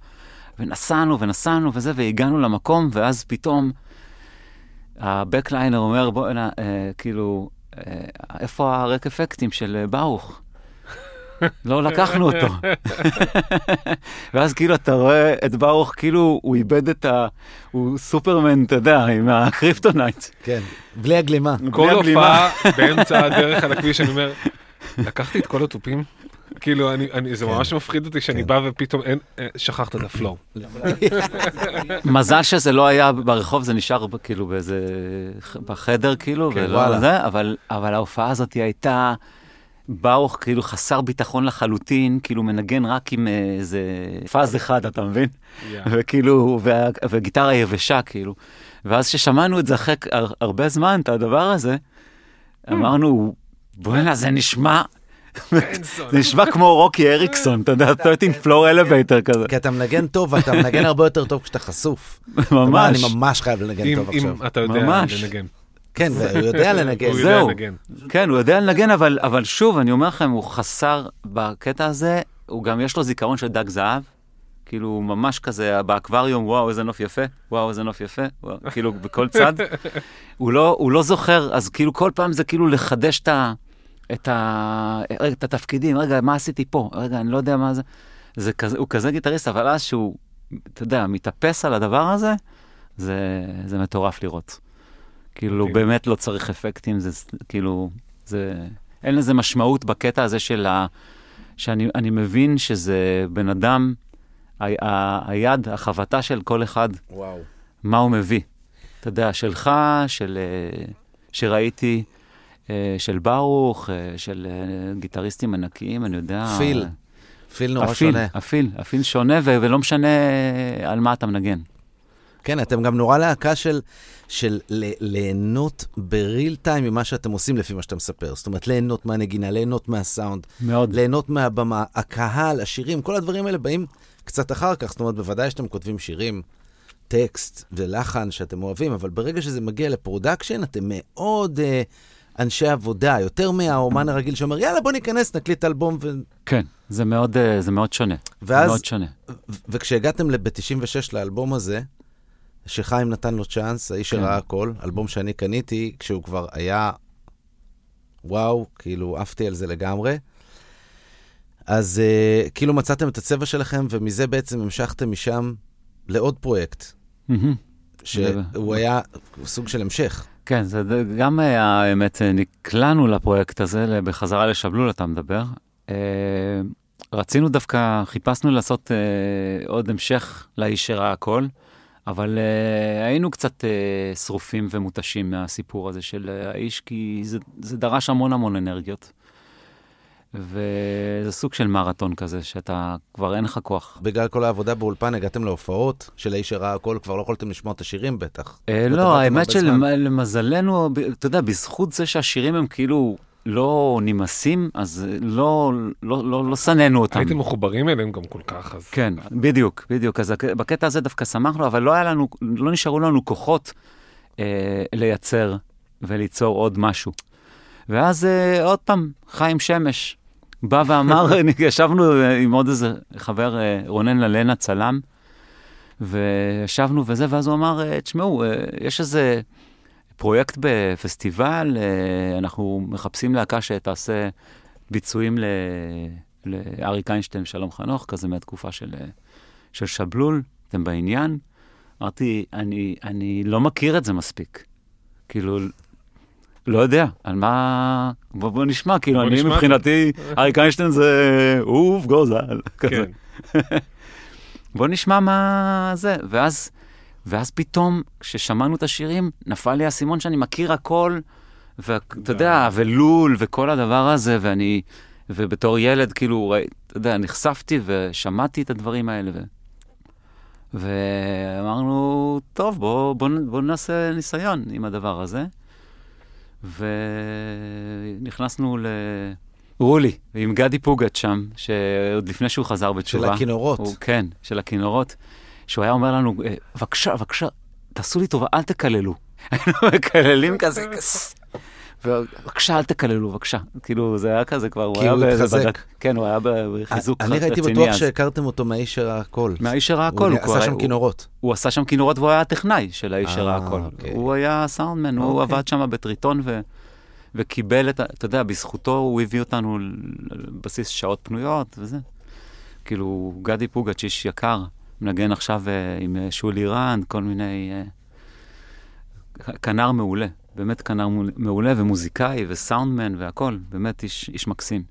ונסענו ונסענו וזה, והגענו למקום, ואז פתאום ה backliner אומר, בוא, הנה, אה, כאילו, אה, איפה ה rack אפקטים של אה, ברוך? לא לקחנו אותו. ואז כאילו אתה רואה את ברוך, כאילו הוא איבד את ה... הוא סופרמן, אתה יודע, עם הקריפטונייט. כן, בלי הגלימה. כל. הופעה באמצע הדרך על הכביש, אני אומר, לקחתי את כל התופים? כאילו, אני, אני, זה ממש מפחיד אותי שאני כן. בא ופתאום אין, אה, שכחת את ה floor. מזל שזה לא היה ברחוב, זה נשאר כאילו באיזה... בחדר כאילו, כן, ולא וואלה. זה, אבל, אבל ההופעה הזאת הייתה... ברוך כאילו חסר ביטחון לחלוטין, כאילו מנגן רק עם אה, איזה פאז אחד, אתה מבין? וכאילו, וה, וגיטרה יבשה, כאילו. ואז כששמענו את זה אחרי הר, הרבה זמן, את הדבר הזה, אמרנו, בוא'נה, זה נשמע, זה נשמע כמו רוקי אריקסון, אתה יודע, 13 Floor Elevator כזה. כי אתה מנגן טוב, ואתה מנגן הרבה יותר טוב כשאתה חשוף. אתה ממש. אני ממש חייב לנגן אם, טוב אם עכשיו. אתה יודע. לנגן. כן, והוא יודע לנגן. הוא יודע זהו. לנגן. כן, הוא יודע לנגן, אבל, אבל שוב, אני אומר לכם, הוא חסר בקטע הזה, הוא גם יש לו זיכרון של דג זהב. כאילו, הוא ממש כזה, באקווריום, וואו, איזה נוף יפה, וואו, איזה נוף יפה, וואו, כאילו, בכל צד. הוא, לא, הוא לא זוכר, אז כאילו, כל פעם זה כאילו לחדש את, ה, את, ה, רגע, את התפקידים, רגע, מה עשיתי פה? רגע, אני לא יודע מה זה. זה כזה, הוא כזה גיטריסט, אבל אז שהוא, אתה יודע, מתאפס על הדבר הזה, זה, זה מטורף לראות. כאילו, מדהים. באמת לא צריך אפקטים, זה כאילו, זה... אין לזה משמעות בקטע הזה של ה... שאני אני מבין שזה בן אדם, ה, ה, היד, החבטה של כל אחד, וואו. מה הוא מביא. אתה יודע, שלך, של... אה, שראיתי, של ברוך, אה, של אה, גיטריסטים ענקיים, אני יודע... פיל. פיל נורא הפיל, שונה. הפיל, הפיל שונה, ו- ולא משנה על מה אתה מנגן. כן, אתם גם נורא להקה של, של ל- ליהנות בריל טיים ממה שאתם עושים לפי מה שאתה מספר. זאת אומרת, ליהנות מהנגינה, ליהנות מהסאונד, מאוד. ליהנות מהבמה, הקהל, השירים, כל הדברים האלה באים קצת אחר כך. זאת אומרת, בוודאי שאתם כותבים שירים, טקסט ולחן שאתם אוהבים, אבל ברגע שזה מגיע ל production, אתם מאוד אה, אנשי עבודה, יותר מהאומן הרגיל שאומר, יאללה, בוא ניכנס, נקליט אלבום. ו... כן, זה מאוד, אה, זה מאוד שונה. ואז- מאוד שונה. וכשהגעתם ב-96 לאלבום הזה, שחיים נתן לו צ'אנס, האיש כן. שראה הכל, אלבום שאני קניתי, כשהוא כבר היה, וואו, כאילו עפתי על זה לגמרי. אז uh, כאילו מצאתם את הצבע שלכם, ומזה בעצם המשכתם משם לעוד פרויקט, מהמם. שהוא היה סוג של המשך. כן, זה גם היה, האמת, אה, נקלענו לפרויקט הזה, בחזרה לשבלול, אתה מדבר. אה, רצינו דווקא, חיפשנו לעשות אה, עוד המשך לאיש שראה הכל, אבל אה, היינו קצת אה, שרופים ומותשים מהסיפור הזה של אה, האיש, כי זה, זה דרש המון המון אנרגיות. וזה סוג של מרתון כזה, שאתה כבר אין לך כוח. בגלל כל העבודה באולפן הגעתם להופעות של האיש שראה הכל, כבר לא יכולתם לשמוע את השירים בטח. אה, לא, האמת. שלמזלנו, ב- אתה יודע, בזכות זה שהשירים הם כאילו לא נמאסים, אז לא, לא, לא, לא שנאנו אותם. הייתם מחוברים אליהם גם כל כך, אז... כן, בדיוק, בדיוק. אז בקטע הזה דווקא שמחנו, אבל לא לנו, לא נשארו לנו כוחות אה, לייצר וליצור עוד משהו. ואז אה, עוד פעם, חיים שמש בא ואמר, ישבנו עם עוד איזה חבר, אה, רונן ללנה, צלם, וישבנו וזה, ואז הוא אמר, אה, תשמעו, אה, יש איזה פרויקט בפסטיבל, אנחנו מחפשים להקה שתעשה ביצועים ל... לאריק איינשטיין, שלום חנוך, כזה מהתקופה של, של שבלול, אתם בעניין? אמרתי, אני, אני לא מכיר את זה מספיק. כאילו, לא יודע, על מה... בוא, בוא נשמע, כאילו, בוא אני נשמע. מבחינתי, אריק איינשטיין זה עוף גוזל, כזה. כן. בוא נשמע מה זה. ואז ואז פתאום, כששמענו את השירים, נפל לי האסימון שאני מכיר הכל, ואתה יודע, ולול וכל הדבר הזה, ואני, ובתור ילד, כאילו, אתה יודע, נחשפתי ושמעתי את הדברים האלה. ו... ואמרנו, טוב, בואו בוא, בוא נעשה ניסיון עם הדבר הזה. ונכנסנו לרולי, עם גדי פוגט שם, שעוד לפני שהוא חזר בתשובה. של הכינורות. הוא, כן, של הכינורות. שהוא היה אומר לנו, "אה, בבקשה, בבקשה, תעשו לי טובה, אל תקללו. היינו מקללים כזה, בבקשה, אל תקללו, בבקשה. כאילו, זה היה כזה כבר, הוא כי היה באיזה. בדק- כן, הוא היה בחיזוק אני ראיתי רציני בטוח אז. שהכרתם אותו מהאיש שראה הכל. מהאיש שראה הכל, הוא עשה שם כינורות. הוא עשה שם כינורות והוא היה הטכנאי של האיש אה, שראה הכל. אוקיי. הוא היה סאונדמן, הוא אוקיי. עבד שם בטריטון. וקיבל את ה... אתה יודע, בזכותו הוא הביא אותנו על בסיס שעות פנויות וזה. כאילו, גדי פוגץ', איש יקר, מנגן עכשיו אה, עם אה, שולי רנד, כל מיני... אה, כנר מעולה, באמת כנר מעולה- ומוזיקאי וסאונדמן והכל, באמת איש, איש מקסים.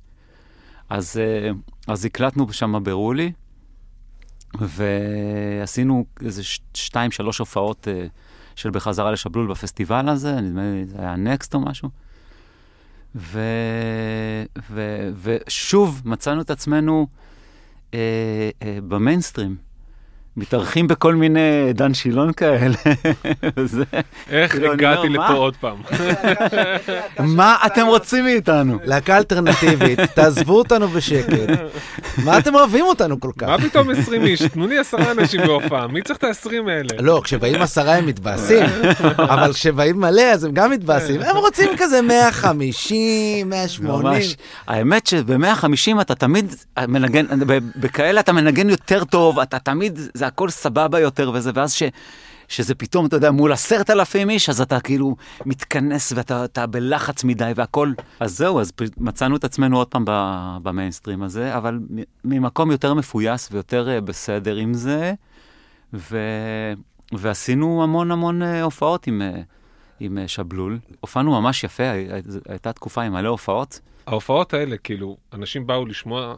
אז, אה, אז הקלטנו שם ברולי, ועשינו איזה שתיים, שלוש הופעות אה, של בחזרה לשבלול בפסטיבל הזה, נדמה לי זה היה נקסט או משהו. ו, ו, ושוב מצאנו את עצמנו אה, אה, במיינסטרים, מתארחים בכל מיני דן שילון כאלה. וזה, איך כאילו, הגעתי אומר, לפה מה? עוד פעם? מה אתם רוצים מאיתנו? להקה אלטרנטיבית, תעזבו אותנו בשקט. מה אתם אוהבים אותנו כל כך? מה פתאום 20 איש? תנו לי עשרה אנשים בהופעה, מי צריך את ה-20 האלה? לא, כשבאים עשרה הם מתבאסים, אבל כשבאים מלא אז הם גם מתבאסים. הם רוצים כזה 150, 180. ממש. האמת שב-150 אתה תמיד מנגן, בכאלה אתה מנגן יותר טוב, אתה תמיד, זה הכל סבבה יותר וזה, ואז ש... שזה פתאום, אתה יודע, מול עשרת אלפים איש, אז אתה כאילו מתכנס ואתה אתה בלחץ מדי והכל. אז זהו, אז מצאנו את עצמנו עוד פעם במיינסטרים הזה, אבל ממקום יותר מפויס ויותר אה, בסדר עם זה, ו... ועשינו המון המון אה, הופעות עם, אה, עם שבלול. הופענו ממש יפה, הי- הי- הייתה תקופה עם מלא הופעות. ההופעות האלה, כאילו, אנשים באו לשמוע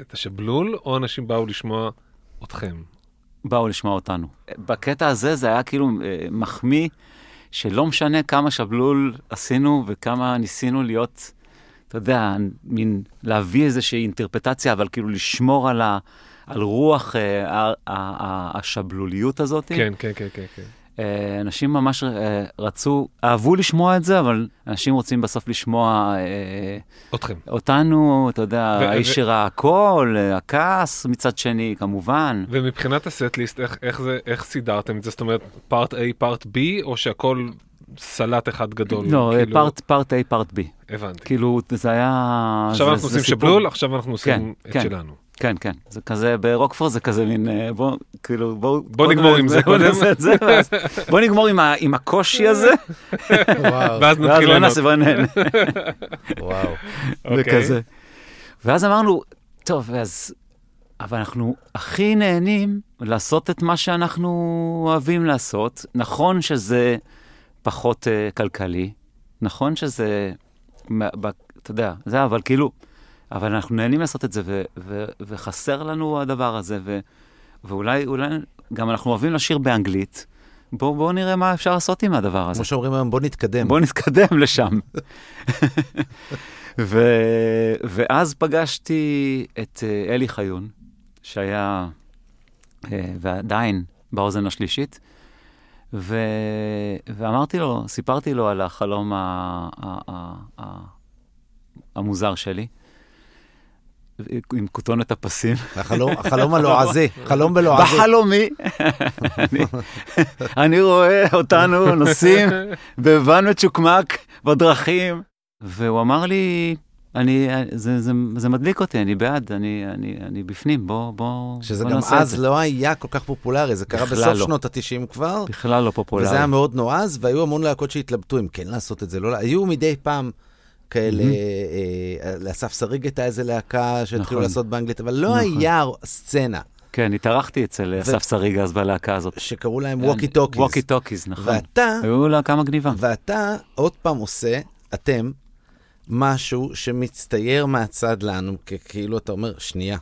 את השבלול, או אנשים באו לשמוע אתכם? באו לשמוע אותנו. בקטע הזה זה היה כאילו אה, מחמיא, שלא משנה כמה שבלול עשינו וכמה ניסינו להיות, אתה יודע, מין להביא איזושהי אינטרפטציה, אבל כאילו לשמור על, ה, על רוח אה, ה, ה, ה, השבלוליות הזאת. כן, כן, כן, כן, כן. אה, אנשים ממש אה, רצו, אהבו לשמוע את זה, אבל אנשים רוצים בסוף לשמוע אה, אתכם. אותנו, אתה יודע, האיש שראה הכל, הכעס מצד שני, כמובן. ומבחינת הסט-ליסט, איך, איך, זה, איך סידרתם את זה? זאת אומרת, פארט A, פארט B, או שהכל סלט אחד גדול? לא, כאילו, פארט, פארט A, פארט B. הבנתי. כאילו, זה היה... עכשיו זה- אנחנו זה עושים שבלול, עכשיו אנחנו עושים את כן. שלנו. כן, כן. זה כזה, ברוקפור זה כזה מין, אה, בוא, כאילו, בוא... בוא נגמור עם זה קודם. ואז- בוא נגמור עם ה- עם הקושי הזה, ואז ואז נתחיל לענות. נעשה, בוא נהנה. וואו. אוקיי. וכזה. ואז אמרנו, טוב, אז... אבל אנחנו הכי נהנים לעשות את מה שאנחנו אוהבים לעשות. נכון שזה פחות uh, כלכלי, נכון שזה, אתה יודע, זה, אבל כאילו, אבל אנחנו נהנים לעשות את זה, ו- ו- וחסר לנו הדבר הזה, ו- ואולי, אולי, גם אנחנו אוהבים לשיר באנגלית. בואו בוא נראה מה אפשר לעשות עם הדבר הזה. כמו שאומרים היום, בוא נתקדם. בוא נתקדם לשם. ו... ואז פגשתי את אה, אלי חיון, שהיה, אה, ועדיין, באוזן השלישית, ו... ואמרתי לו, סיפרתי לו על החלום ה... ה... ה... ה... המוזר שלי, עם כותונת הפסים. החלום- הלועזי, חלום בלועזי. בחלומי, אני, רואה אותנו נוסעים בוואן מצ'וקמק בדרכים, והוא אמר לי, אני, זה, זה, זה מדליק אותי, אני בעד, אני, אני, אני בפנים, בוא, בוא, שזה בוא גם נעשה את אז זה. לא היה כל כך פופולרי, זה קרה בסוף לא. שנות ה-90 כבר, בכלל לא פופולרי. וזה היה מאוד נועז, והיו המון להקות שהתלבטו אם כן לעשות את זה, לא... היו מדי פעם כאלה, אה, אה, לאסף שריג הייתה איזה להקה שהתחילו נכון. לעשות באנגלית, אבל לא נכון. היה סצנה כן, התארחתי אצל אסף שריג אז בלהקה הזאת. שקראו להם Walkie Talkies. Walkie Talkies, נכון. ואתה, היו להקה מגניבה. ואתה עוד פעם עושה, אתם, משהו שמצטייר מהצד לנו, כאילו אתה אומר, שנייה,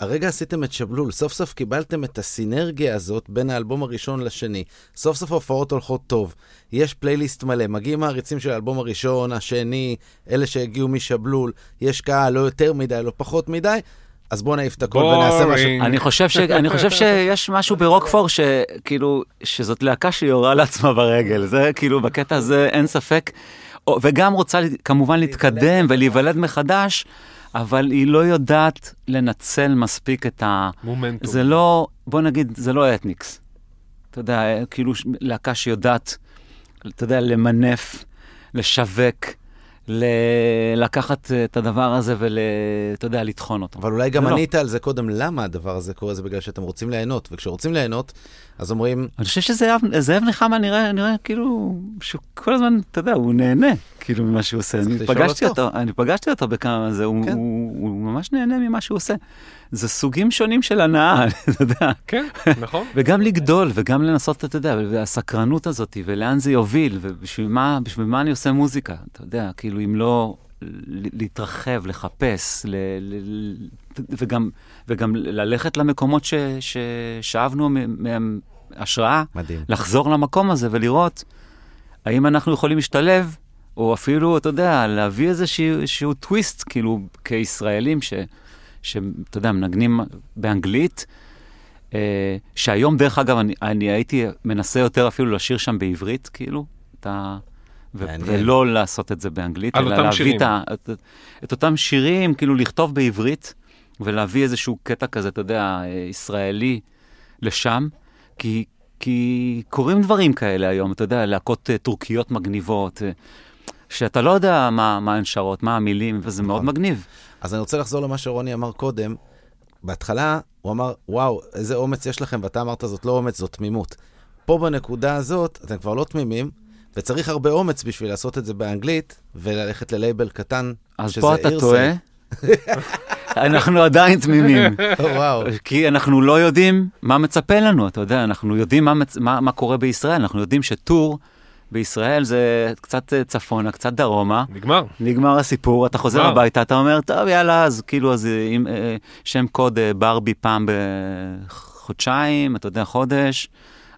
הרגע עשיתם את שבלול, סוף סוף קיבלתם את הסינרגיה הזאת בין האלבום הראשון לשני. סוף סוף ההופעות הולכות טוב. יש פלייליסט מלא, מגיעים מעריצים של האלבום הראשון, השני, אלה שהגיעו משבלול, יש קהל לא יותר מדי, לא פחות מדי, אז בואו נעיף את הכל ונעשה משהו. אני חושב, ש, אני חושב שיש משהו ברוקפור שכאילו, שזאת להקה שיורה לעצמה ברגל, זה כאילו, בקטע הזה אין ספק. וגם רוצה כמובן להתקדם ולהיוולד מחדש, אבל היא לא יודעת לנצל מספיק את ה... מומנטום. זה לא, בוא נגיד, זה לא אתניקס. אתה יודע, כאילו להקה שיודעת, אתה יודע, למנף, לשווק, ל- לקחת את הדבר הזה ואתה יודע, לטחון אותו. אבל אולי גם לא. ענית על זה קודם, למה הדבר הזה קורה? זה בגלל שאתם רוצים ליהנות, וכשרוצים ליהנות, אז אומרים, אני חושב שזאב זאב נחמה נראה, נראה כאילו, שהוא כל הזמן, אתה יודע, הוא נהנה, כאילו, ממה שהוא עושה. אני פגשתי אותו. אותו, אני פגשתי אותו בכמה זה, הוא, כן. הוא, הוא ממש נהנה ממה שהוא עושה. זה סוגים שונים של הנאה, אתה יודע. כן, נכון. וגם לגדול, וגם לנסות, אתה יודע, והסקרנות הזאת, ולאן זה יוביל, ובשביל מה, בשביל מה אני עושה מוזיקה, אתה יודע, כאילו, אם לא להתרחב, לחפש, ל, ל, וגם, וגם ללכת למקומות ש, ששאבנו מ- מהם השראה, מדהים. לחזור למקום הזה ולראות האם אנחנו יכולים להשתלב, או אפילו, אתה יודע, להביא איזשהו טוויסט, כאילו, כישראלים, ש, שאתה יודע, מנגנים באנגלית, אה, שהיום, דרך אגב, אני, אני הייתי מנסה יותר אפילו לשיר שם בעברית, כאילו, את ה... ו-. ולא לעשות את זה באנגלית, אלא להביא שירים. את, את, את אותם שירים, כאילו לכתוב בעברית, ולהביא איזשהו קטע כזה, אתה יודע, אה, ישראלי לשם, כי, כי קורים דברים כאלה היום, אתה יודע, להקות אה, טורקיות מגניבות, אה, שאתה לא יודע מה, מה הן שרות, מה המילים, וזה מאוד נכון. מגניב. אז אני רוצה לחזור למה שרוני אמר קודם. בהתחלה הוא אמר, וואו, איזה אומץ יש לכם, ואתה אמרת, זאת לא אומץ, זאת תמימות. פה בנקודה הזאת, אתם כבר לא תמימים, וצריך הרבה אומץ בשביל לעשות את זה באנגלית, וללכת ללייבל קטן, אז שזה פה אתה. טועה. אנחנו עדיין תמימים. וואו. כי אנחנו לא יודעים מה מצפה לנו, אתה יודע, אנחנו יודעים מה, מצ... מה, מה קורה בישראל, אנחנו יודעים שטור בישראל זה קצת אה, צפונה, קצת דרומה, נגמר. נגמר הסיפור, אתה חוזר וואו. הביתה, אתה אומר, טוב, יאללה, אז כאילו, אז אה, עם אה, שם קוד אה, ברבי פעם בחודשיים, אתה יודע, חודש.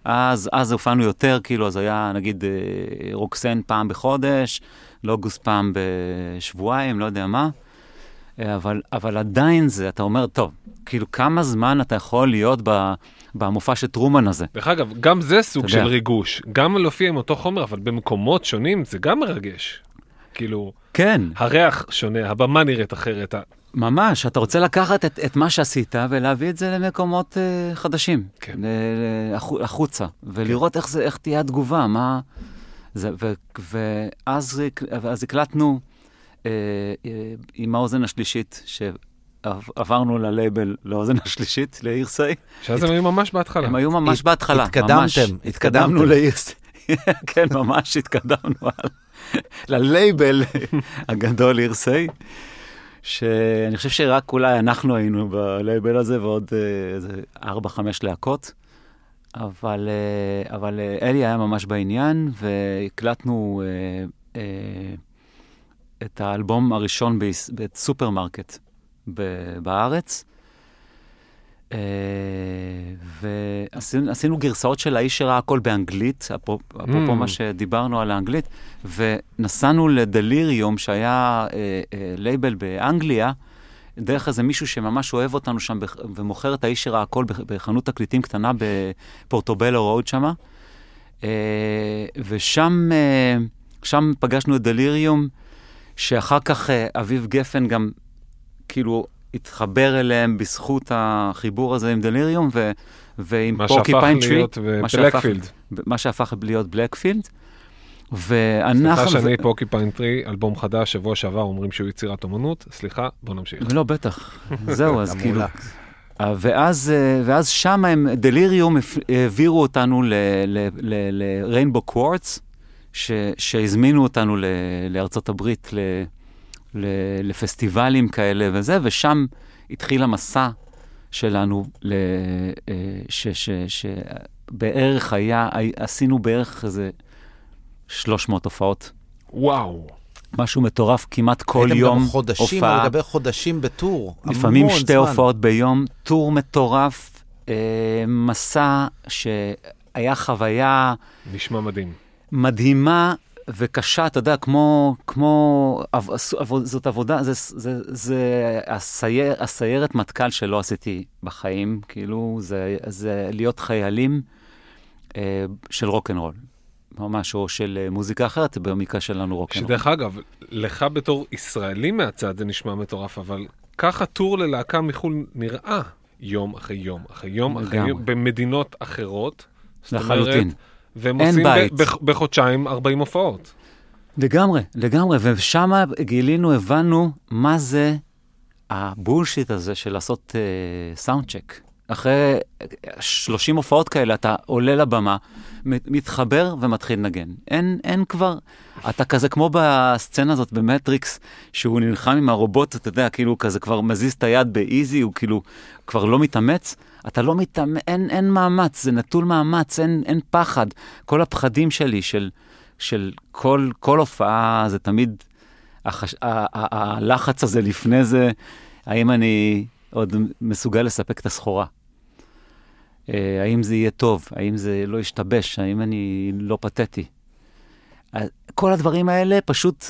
אז, אז הופענו יותר, כאילו, אז היה נגיד אה, רוקסן פעם בחודש, לוגוס פעם בשבועיים, לא יודע מה. אה, אבל, אבל עדיין זה, אתה אומר, טוב, כאילו, כמה זמן אתה יכול להיות ב, במופע של טרומן הזה? דרך אגב, גם זה סוג של יודע. ריגוש. גם להופיע עם אותו חומר, אבל במקומות שונים זה גם מרגש. כאילו, כן, הריח שונה, הבמה נראית אחרת. ממש, אתה רוצה לקחת את, את מה שעשית ולהביא את זה למקומות uh, חדשים, כן. החוצה, ולראות איך, זה, איך תהיה התגובה, מה... זה, ו, ואז, ואז הקלטנו עם האוזן השלישית, שעברנו ללייבל לאוזן השלישית, לאירסי, שאז הם היו ממש בהתחלה. הם היו ממש הת- בהתחלה. התקדמתם, ממש, התקדמתם. התקדמנו לאירסי. כן, ממש התקדמנו על- ללייבל הגדול אירסי. שאני חושב שרק אולי אנחנו היינו בלייבל הזה ועוד אה, איזה ארבע, חמש להקות. אבל, אה, אבל אה, אלי היה ממש בעניין, והקלטנו אה, אה, את האלבום הראשון ביס- בסופרמרקט ב- בארץ. אה, ועשינו עשינו גרסאות של האיש שראה הכל באנגלית, אפרופ- אפרופו Mm. מה שדיברנו על האנגלית, ונסענו ל Delerium, שהיה אה, אה, לייבל באנגליה, דרך איזה מישהו שממש אוהב אותנו שם ומוכר את האיש שראה הכל בח- בחנות תקליטים קטנה ב Portobello Road שמה. אה, ושם אה, שם פגשנו את Delerium, שאחר כך אה, אביב גפן גם כאילו התחבר אליהם בזכות החיבור הזה עם Delerium, ו, ועם מה Porcupine שהפך Tree, להיות מה שהפך- Blackfield. מה שהפך להיות Blackfield. סליחה ואנחנו... שאני Porcupine Tree, אלבום חדש, שבוע שעבר אומרים שהוא יצירת אומנות. סליחה, בוא נמשיך. לא, בטח. זהו, אז כאילו... אה, ואז, אה, ואז שם הם, Delerium העבירו אותנו לריינבו קוורטס, שהזמינו אותנו ל- לארצות הברית ל, ל, לפסטיבלים כאלה וזה, ושם התחיל המסע שלנו, ל, אה, ש, ש, שבערך היה, עשינו בערך איזה 300 הופעות. וואו. משהו מטורף, כמעט כל הייתם יום גם חודשים, הופעה. על גבי חודשים בטור. לפעמים שתי זמן. הופעות ביום, טור מטורף, אה, מסע שהיה חוויה נשמע מדהים. מדהימה וקשה, אתה יודע, כמו, כמו, עב- זאת עבודה, זה, זה, זה הסייר, הסיירת מטכ"ל שלא עשיתי בחיים, כאילו, זה, זה להיות חיילים אה, של רוקנרול, ממש, או של אה, מוזיקה אחרת, במקרה שלנו רוקנרול. שדרך אגב, לך בתור ישראלי מהצד זה נשמע מטורף, אבל ככה טור ללהקה מחו"ל נראה יום אחרי יום אחרי יום אחרי. יום במדינות אחרות. זאת לחלוטין. אומרת, והם עושים בית. בח- בחודשיים 40 הופעות. לגמרי, לגמרי, ושם גילינו, הבנו מה זה הבולשיט הזה של לעשות אה, סאונד צ'ק. אחרי אה, 30 הופעות כאלה, אתה עולה לבמה, מת- מתחבר ומתחיל לנגן. אין, אין כבר, אתה כזה כמו בסצנה הזאת במטריקס, שהוא נלחם עם הרובוט, אתה יודע, כאילו כזה כבר מזיז את היד באיזי, הוא כאילו כבר לא מתאמץ. אתה לא מתאמץ, אין, אין מאמץ, זה נטול מאמץ, אין, אין פחד. כל הפחדים שלי של, של כל, כל הופעה, זה תמיד החש... ה- ה- ה- הלחץ הזה לפני זה, האם אני עוד מסוגל לספק את הסחורה? אה, האם זה יהיה טוב? האם זה לא ישתבש? האם אני לא פתטי? כל הדברים האלה פשוט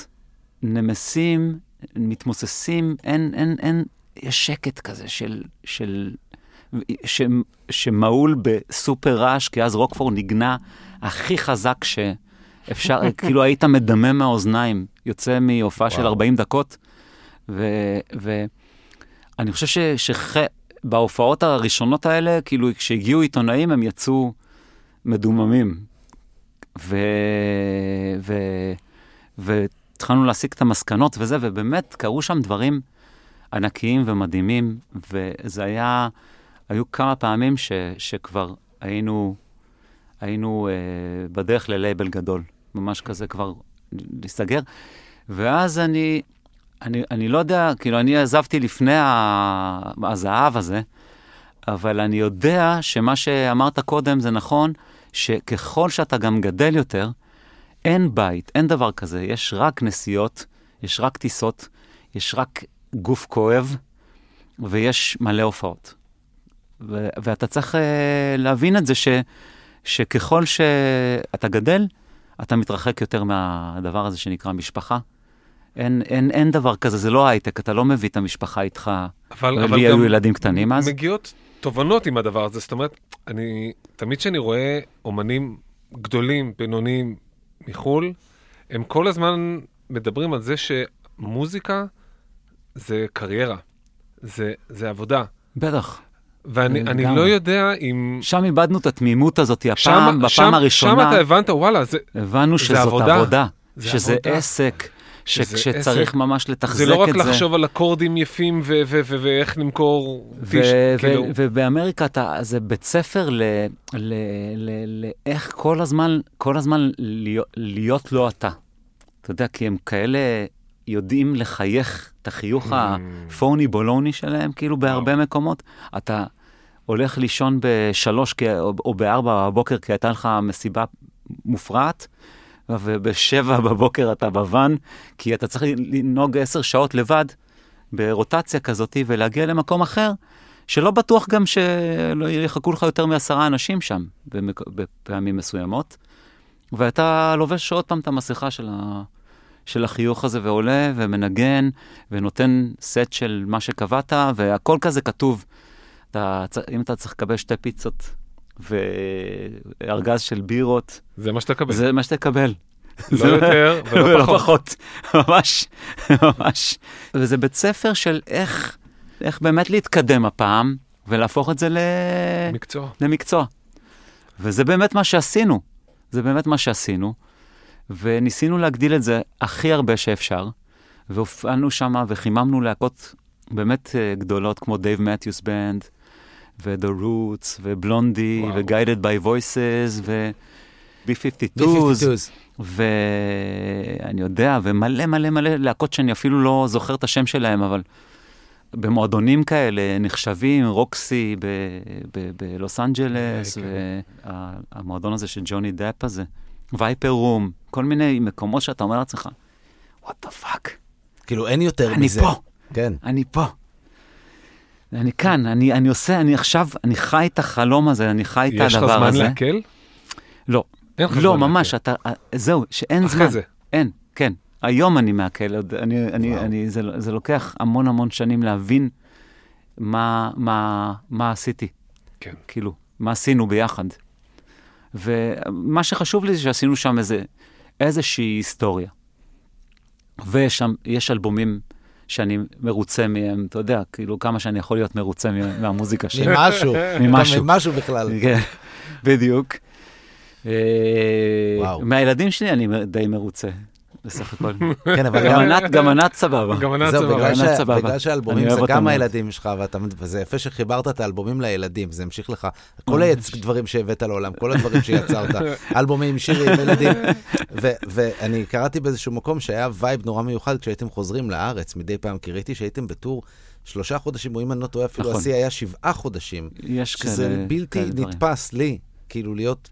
נמסים, מתמוססים, אין, אין, אין, יש שקט כזה של, של, ש, שמהול בסופר רעש, כי אז רוקפור נגנה הכי חזק שאפשר, כאילו היית מדמם מהאוזניים, יוצא מהופעה של וואו. 40 דקות, ואני חושב ש, שבהופעות הראשונות האלה, כאילו כשהגיעו עיתונאים הם יצאו מדוממים. ו... ו... והתחלנו להסיק את המסקנות וזה, ובאמת קרו שם דברים ענקיים ומדהימים, וזה היה, היו כמה פעמים ש... שכבר היינו, היינו אה, בדרך ללייבל גדול, ממש כזה כבר להסתגר. ואז אני, אני, אני לא יודע, כאילו, אני עזבתי לפני הזהב הזה, אבל אני יודע שמה שאמרת קודם זה נכון, שככל שאתה גם גדל יותר, אין בית, אין דבר כזה, יש רק נסיעות, יש רק טיסות, יש רק גוף כואב, ויש מלא הופעות. ו- ואתה צריך uh, להבין את זה ש- שככל שאתה גדל, אתה מתרחק יותר מהדבר הזה שנקרא משפחה. אין, אין, אין דבר כזה, זה לא הייטק, אתה לא מביא את המשפחה איתך. אבל, אבל לי היו ילדים קטנים אז. מגיעות תובנות עם הדבר הזה. זאת אומרת, אני, תמיד כשאני רואה אומנים גדולים, בינוניים מחו"ל, הם כל הזמן מדברים על זה שמוזיקה זה קריירה, זה, זה עבודה. בטח. ואני. לא יודע אם... שם איבדנו את התמימות הזאת, הפעם, שם, בפעם שם, הראשונה, שם אתה הבנת, וואלה, זה, הבנו זה שזאת עבודה. עבודה, זה שזה עבודה. עסק, שכשצריך. ממש לתחזק זה את לא זה. רק לחשוב על אקורדים יפים ואיך למכור טיש, כאילו, ובאמריקה אתה, זה בית ספר לאיך כל הזמן, כל הזמן להיות, להיות לא אתה. אתה יודע, כי הם כאלה יודעים לחייך את החיוך Mm. הפוני בולוני שלהם, כאילו בהרבה מקומות. אתה הולך לישון בשלוש או בארבע בבוקר כי הייתה לך מסיבה מופרעת, ובשבע בבוקר אתה בוואן, כי אתה צריך לנהוג עשר שעות לבד ברוטציה כזאת ולהגיע למקום אחר, שלא בטוח גם שלא יחכו לך יותר מעשרה אנשים שם במק... בפעמים מסוימות. ואתה לובש עוד פעם את המסכה של, ה... של החיוך הזה ועולה ומנגן ונותן סט של מה שקבעת, והכל כזה כתוב. אתה... אם אתה צריך לקבל שתי פיצות וארגז של בירות, זה מה שאתה קבל. זה מה שתקבל. לא יותר ולא ולא פחות. פחות. ממש, ממש. וזה בית ספר של איך, איך באמת להתקדם הפעם ולהפוך את זה ל... מקצוע. למקצוע. וזה באמת מה שעשינו. זה באמת מה שעשינו. וניסינו להגדיל את זה הכי הרבה שאפשר. והופענו שם וחיממנו להקות באמת אה, גדולות כמו Dave Matthews Band, ו-The Roots, ו Blondie. ו-Guided by Voices, ו-B-52s, B-52s. ואני יודע, ומלא מלא מלא להקות שאני אפילו לא זוכר את השם שלהם, אבל במועדונים כאלה נחשבים, Roxy בלוס אנג'לס, כן. והמועדון הזה של ג'וני דפ הזה, Viper Room, כל מיני מקומות שאתה אומר לעצמך, what the fuck, כאילו, אין יותר אני מזה. פה. כן. אני פה. אני כאן, אני, אני עושה, אני עכשיו, אני חי את החלום הזה, אני חי את יש לך הדבר זמן הזה. להקל? לא, אין לך לא, זמן ממש, להקל. אתה, זהו, שאין אחרי זמן. זה. אין, כן. היום אני מעכל, אני, אני. אני, זה, זה לוקח המון המון שנים להבין מה, מה, מה עשיתי. כן. כאילו, מה עשינו ביחד. ומה שחשוב לי זה שעשינו שם איזה, איזושהי היסטוריה. ושם יש אלבומים שאני מרוצה מהם, אתה יודע, כאילו כמה שאני יכול להיות מרוצה מה- מהמוזיקה שלי. ממשהו. ממשהו. ממשהו בכלל. כן, בדיוק. אה, וואו. מהילדים שלי אני די מרוצה, בסך הכל. כן, אבל גם. ענת, גם ענת סבבה. גם ענת זהו, סבבה. בגלל, ענת ש... סבבה. בגלל שהאלבומים זה גם. הילדים שלך, ואתה... וזה יפה שחיברת את האלבומים לילדים, זה המשיך לך. כל הדברים שהבאת לעולם, כל הדברים שיצרת, אלבומים, שירים, ילדים. ו- ואני קראתי באיזשהו מקום שהיה vibe נורא מיוחד כשהייתם חוזרים לארץ מדי פעם, כי ראיתי שהייתם ב tour שלושה חודשים, או אם אני לא טועה, אפילו נכון. השיא היה שבעה חודשים. יש שזה כאלה בלתי כאלה דברים. נתפס לי, כאילו להיות...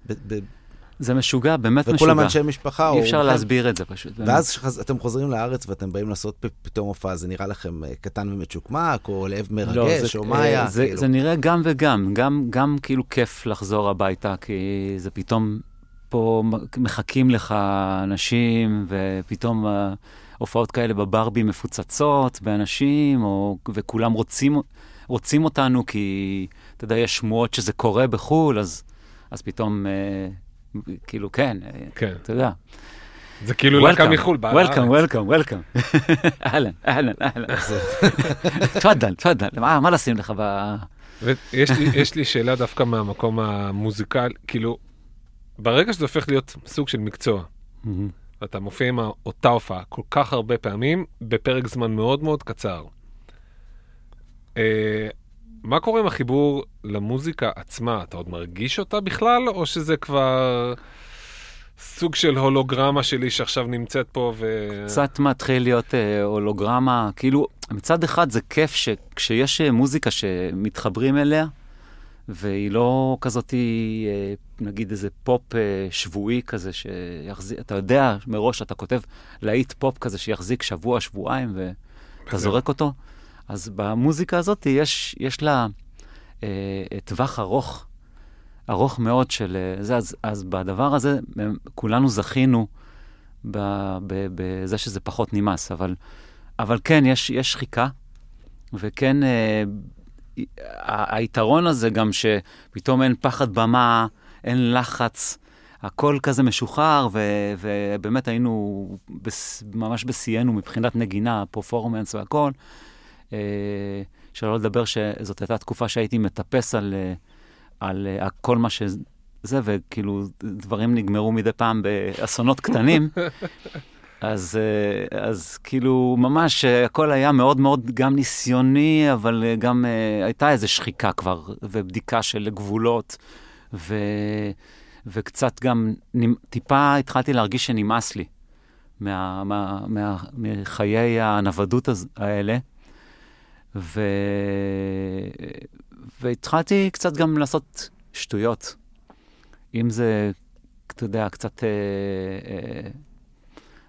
זה משוגע, באמת משוגע. וכולם אנשי משפחה. אי או- אפשר להסביר את זה פשוט. ואז כשאתם חוזרים לארץ ואתם באים לעשות פתאום הופעה, זה נראה לכם אה, קטן ומצ'וקמק, או לב לא, מרגש, זה- או מה היה? זה, כאילו? זה נראה גם וגם, גם, גם כאילו כיף לחזור הביתה, כי זה פתאום פה מחכים לך אנשים, ופתאום אה, הופעות כאלה בברבי מפוצצות באנשים, או, וכולם רוצים, רוצים אותנו, כי אתה יודע, יש שמועות שזה קורה בחו"ל, אז, אז פתאום, אה, כאילו, כן, אה, כן. אתה יודע. זה כאילו להקה מחו"ל. באה וולקאם, לארץ. וולקאם, וולקאם. אהלן, אהלן, אהלן. תפאדל, תפאדל. מה לשים לך ב... יש לי שאלה דווקא מהמקום המוזיקל, כאילו, ברגע שזה הופך להיות סוג של מקצוע, ואתה מופיע עם אותה הופעה כל כך הרבה פעמים, בפרק זמן מאוד מאוד קצר. מה קורה עם החיבור למוזיקה עצמה? אתה עוד מרגיש אותה בכלל, או שזה כבר סוג של הולוגרמה שלי שעכשיו נמצאת פה ו... קצת מתחיל להיות אה, הולוגרמה, כאילו, מצד אחד זה כיף שכשיש אה, מוזיקה שמתחברים אליה, והיא לא כזאת, אה, נגיד איזה פופ אה, שבועי כזה, שיחזיק, אתה יודע מראש, אתה כותב להיט פופ כזה שיחזיק שבוע, שבועיים, ואתה זורק אותו, אז במוזיקה הזאת יש, יש לה אה, טווח ארוך, ארוך מאוד של אה, זה, אז, אז בדבר הזה אה, כולנו זכינו ב- ב- בזה שזה פחות נמאס, אבל, אבל כן, יש, יש שחיקה, וכן, אה, ה- היתרון הזה גם שפתאום אין פחד במה, אין לחץ, הכל כזה משוחרר, ו- ובאמת היינו בס- ממש בשיאנו מבחינת נגינה, פרפורמנס והכל. אה, שלא לדבר שזאת הייתה תקופה שהייתי מטפס על, אה, על אה, כל מה שזה, וכאילו דברים נגמרו מדי פעם באסונות קטנים. אז, אז כאילו, ממש הכל היה מאוד מאוד גם ניסיוני, אבל גם הייתה איזו שחיקה כבר, ובדיקה של גבולות, ו, וקצת גם, טיפה התחלתי להרגיש שנמאס לי מה, מה, מה, מחיי הנוודות האלה. ו... והתחלתי קצת גם לעשות שטויות. אם זה, אתה יודע, קצת אה, אה,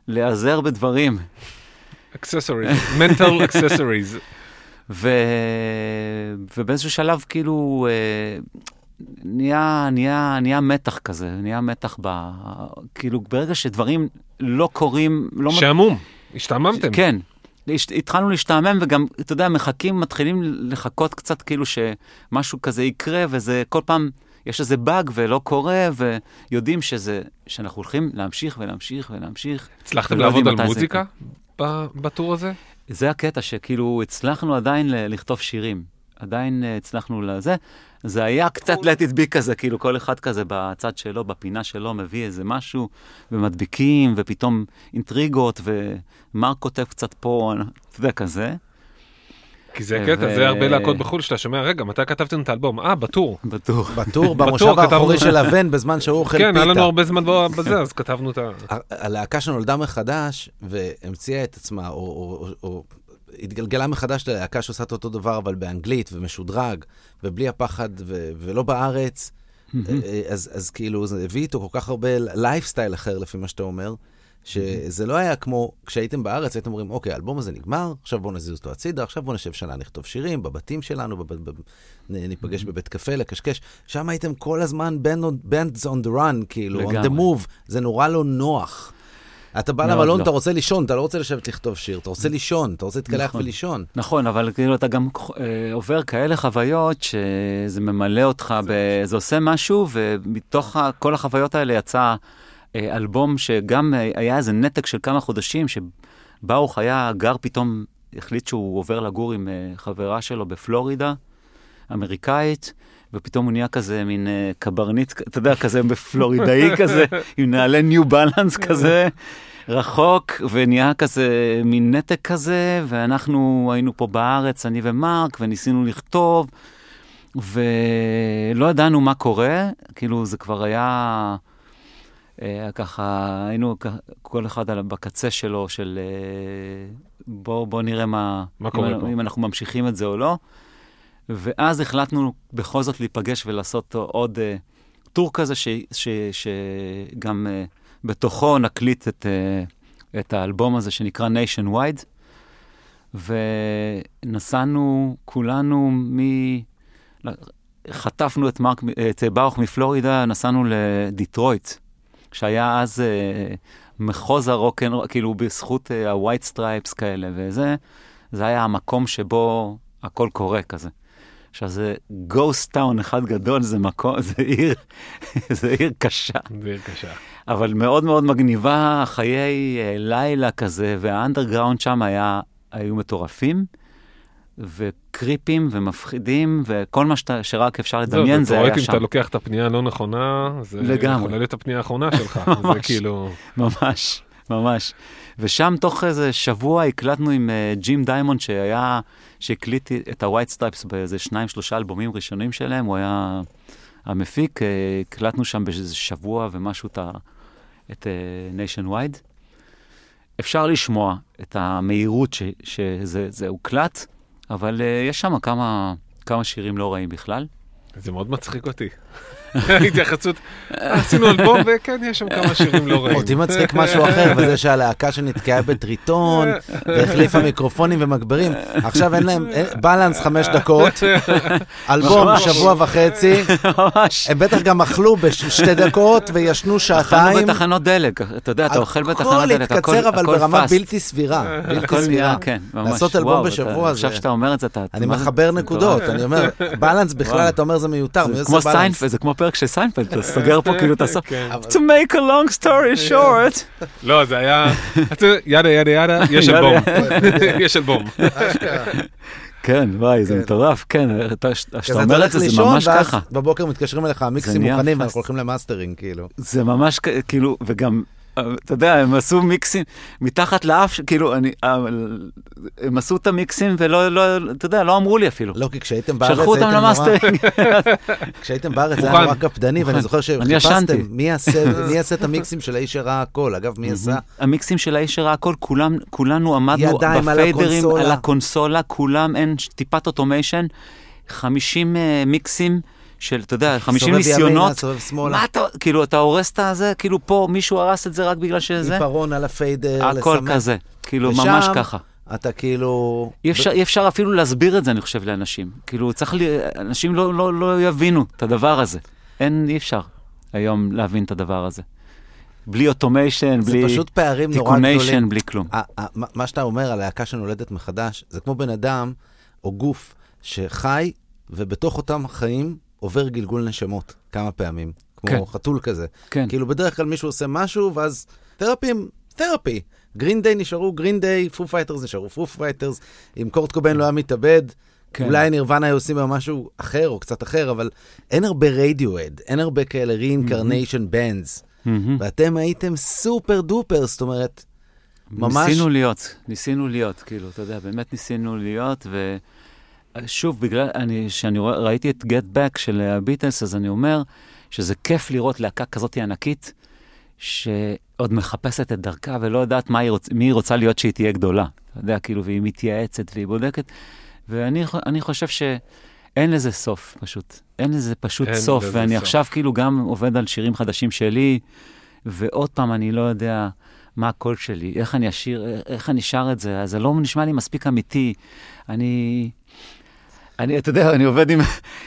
להיעזר בדברים. accessories, mental accessories. ובאיזשהו שלב כאילו אה, נהיה, נהיה, נהיה מתח כזה, נהיה מתח ב... כאילו ברגע שדברים לא קורים, לא... שעמום, השתעממתם. כן. התחלנו להשתעמם וגם, אתה יודע, מחכים, מתחילים לחכות קצת כאילו שמשהו כזה יקרה, וזה כל פעם, יש איזה באג ולא קורה, ויודעים שזה, שאנחנו הולכים להמשיך ולהמשיך ולהמשיך. הצלחתם לעבוד על זה מוזיקה ב- בטור הזה? זה הקטע שכאילו הצלחנו עדיין לכתוב שירים. עדיין אה, הצלחנו לזה. זה היה קצת let it be כזה, כאילו כל אחד כזה בצד שלו, בפינה שלו, מביא איזה משהו, ומדביקים, ופתאום אינטריגות, ומרק כותב קצת פה, אתה יודע, כזה, כי זה ו- קטע, זה הרבה להקות בחו"ל שאתה שומע, רגע, מתי כתבתם את האלבום? אה, בטור. בטוח. בטור במושב האחורי של הבן בזמן שהוא אוכל כן, היה לנו פיתה. הרבה זמן בזה, אז כתבנו את ה... הלהקה שנולדה מחדש והמציאה את עצמה, או התגלגלה מחדש ללהקה שעושה את אותו דבר, אבל באנגלית ומשודרג, ובלי הפחד, ו, ולא בארץ, אה, אז, אז כאילו זה הביא איתו כל כך הרבה לייפסטייל אחר, לפי מה שאתה אומר, שזה לא היה כמו כשהייתם בארץ, הייתם אומרים, אוקיי, האלבום הזה נגמר, עכשיו בואו נזיז אותו הצידה, עכשיו בואו נשב שנה לכתוב שירים בבתים שלנו, בב, בב, ניפגש בבית קפה לקשקש. שם הייתם כל הזמן bands on the run, כאילו, on the לגמרי. move. זה נורא לא נוח. אתה בא למלון, לא. אתה רוצה לישון, אתה לא רוצה לשבת לכתוב שיר, אתה רוצה לישון, אתה רוצה להתקלח נכון. ולישון. נכון, אבל כאילו אתה גם אה, עובר כאלה חוויות שזה ממלא אותך, ב... זה עושה משהו, ומתוך. כל החוויות האלה יצא אה, אלבום שגם אה, היה איזה נתק של כמה חודשים, שברוך היה גר פתאום, החליט שהוא עובר לגור עם אה, חברה שלו בפלורידה, אמריקאית. ופתאום הוא נהיה כזה מין אה, קברניט, אתה יודע, כזה בפלורידאי כזה, עם נעלי ניו בלנס כזה, רחוק, ונהיה כזה מין נתק כזה, ואנחנו היינו פה בארץ, אני ומרק, וניסינו לכתוב, ולא ידענו מה קורה, כאילו זה כבר היה... אה, ככה, היינו כל אחד בקצה שלו, של אה, בוא, בוא נראה מה, מה אם, פה. אם אנחנו ממשיכים את זה או לא. ואז החלטנו בכל זאת להיפגש ולעשות עוד אה, טור כזה, ש- ש- שגם אה, בתוכו נקליט את, אה, את האלבום הזה שנקרא Nationwide. ונסענו כולנו מ... חטפנו את, מרק, את ברוך מפלורידה, נסענו לדיטרויט, שהיה אז אה, מחוז הרוקן, כאילו בזכות ה-white stripes כאלה, וזה, זה היה המקום שבו הכל קורה כזה. עכשיו זה ghost town אחד גדול, זה מקום, זה עיר, זה עיר קשה. זה עיר קשה. אבל מאוד מאוד מגניבה, חיי אה, לילה כזה, והאנדרגראונד שם היה, היו מטורפים, וקריפים ומפחידים, וכל מה שאתה, שרק אפשר לדמיין זה היה ופרויקט אם שם. אתה לוקח את הפנייה הלא נכונה, זה לגמרי. יכול להיות הפנייה האחרונה שלך. זה ממש. כאילו... ממש, ממש. ושם תוך איזה שבוע הקלטנו עם uh, ג'ים דיימונד, שהיה, שהקליט את ה-white stripes באיזה שניים, שלושה אלבומים ראשונים שלהם, הוא היה המפיק, uh, הקלטנו שם באיזה שבוע ומשהו את, את uh, nationwide. אפשר לשמוע את המהירות ש, שזה זה הוקלט, אבל uh, יש שם כמה, כמה שירים לא רעים בכלל. זה מאוד מצחיק אותי. התייחסות, עשינו אלבום וכן, יש שם כמה שירים לא רעים. אותי מצחיק משהו אחר, וזה שהלהקה שנתקעה בטריטון, והחליפה מיקרופונים ומגברים, עכשיו אין להם, balance חמש דקות, אלבום. שבוע וחצי. הם בטח גם אכלו בשתי דקות וישנו אכלנו שעתיים. בתחנות דלק, אתה יודע, אתה אוכל בתחנת הכל דלק, הכל התקצר, אבל הכל ברמה. בלתי סבירה. בלתי הכל סבירה. כן, ממש. לעשות אלבום בשבוע זה- עכשיו שאתה אומר את זה, אתה... אני מחבר נקודות. אני אומר, balance בכלל. אתה אומר זה מיותר, מי זה עושה כמו balance? סיינפלד, זה כמו פרק של סיינפלד, אתה סוגר פה כאילו את הסוף. כן. To make a long story short. לא, זה היה, Yada yada yada, יש אלבום. יש אלבום. כן, וואי, זה כן. מטורף, כן, אתה- שאתה כזה אומר את זה, זה ממש ככה. בבוקר מתקשרים אליך, המיקסים מוכנים. ואנחנו הולכים למאסטרינג, כאילו. זה ממש כאילו, וגם, אתה יודע, הם עשו מיקסים מתחת לאף, כאילו, אני, אה, הם עשו את המיקסים ולא, לא, אתה יודע, לא אמרו לי אפילו. לא, כי כשהייתם בארץ, שלחו אותם. למאסטרינג. כשהייתם בארץ זה היה. נורא קפדני, ואני. זוכר. שחיפשתם מי יעשה- מי יעשה את המיקסים של האיש שראה הכל. אגב, מי עשה? המיקסים של האיש שראה הכל, כולם, כולנו עמדנו בפיידרים, הקונסולה. על הקונסולה, כולם, אין טיפת automation, 50 אה, מיקסים של, אתה יודע, 50 סובב ימינה, ניסיונות. סובב שמאלה. מה אתה, כאילו, אתה הורס את הזה, כאילו פה מישהו הרס את זה רק בגלל שזה, עיפרון על ה fader, הכל לסמן. כזה, כאילו, ושם- ממש ככה. אתה כאילו... אי אפשר, אי אפשר אפילו להסביר את זה, אני חושב, לאנשים. כאילו, צריך, ל... אנשים לא, לא, לא יבינו את הדבר הזה. אין, אי אפשר היום להבין את הדבר הזה. בלי automation, זה בלי פשוט פערים נורא גדולים. תיקוניישן, בלי כלום. מה- שאתה אומר על להקה שנולדת מחדש, זה כמו בן אדם או גוף שחי, ובתוך אותם חיים עובר גלגול נשמות כמה פעמים. כמו כן. חתול כזה. כן. כאילו בדרך כלל מישהו עושה משהו, ואז תרפים, תרפי. Green Day נשארו Green Day, Foo Fighters נשארו Foo Fighters. אם קורט קוביין לא היה מתאבד, כן. אולי Nirvana היו עושים משהו אחר או קצת אחר, אבל אין הרבה רדיואד, אין הרבה כאלה re-incarnation bands. מהמם. ואתם הייתם super duper, זאת אומרת, ממש... ניסינו להיות, ניסינו להיות, כאילו, אתה יודע, באמת ניסינו להיות, ושוב, בגלל אני, שאני ראיתי את Get Back של הביטלס, אז אני אומר שזה כיף לראות להקה כזאת ענקית, שעוד מחפשת את דרכה ולא יודעת מה היא רוצ, מי היא רוצה להיות שהיא תהיה גדולה. אתה יודע, כאילו, והיא מתייעצת והיא בודקת, ואני חושב שאין לזה סוף, פשוט. אין לזה פשוט אין סוף, לזה ואני סוף. עכשיו כאילו גם עובד על שירים חדשים שלי, ועוד פעם, אני לא יודע... מה הקול שלי, איך אני אשיר, איך אני שר את זה, זה לא נשמע לי מספיק אמיתי. אני... אני, אתה יודע, אני עובד עם,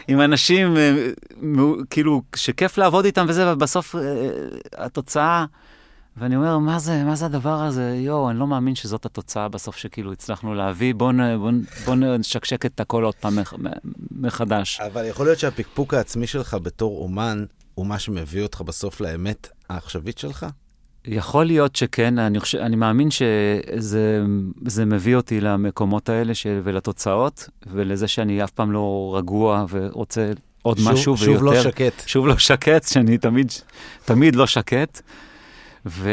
עם אנשים, אה, כאילו, שכיף לעבוד איתם וזה, ובסוף אה, התוצאה, ואני אומר, מה זה, מה זה הדבר הזה? יואו, אני לא מאמין שזאת התוצאה בסוף שכאילו הצלחנו להביא, בואו בוא, בוא נשקשק את הכל עוד פעם מח, מחדש. אבל יכול להיות שהפקפוק העצמי שלך בתור אומן, הוא מה שמביא אותך בסוף לאמת העכשווית שלך? יכול להיות שכן, אני, חושב, אני מאמין שזה זה מביא אותי למקומות האלה ש, ולתוצאות, ולזה שאני אף פעם לא רגוע ורוצה עוד שוב, משהו שוב ויותר. לא שקט. שוב לא שקט, שאני תמיד, תמיד לא שקט. ו...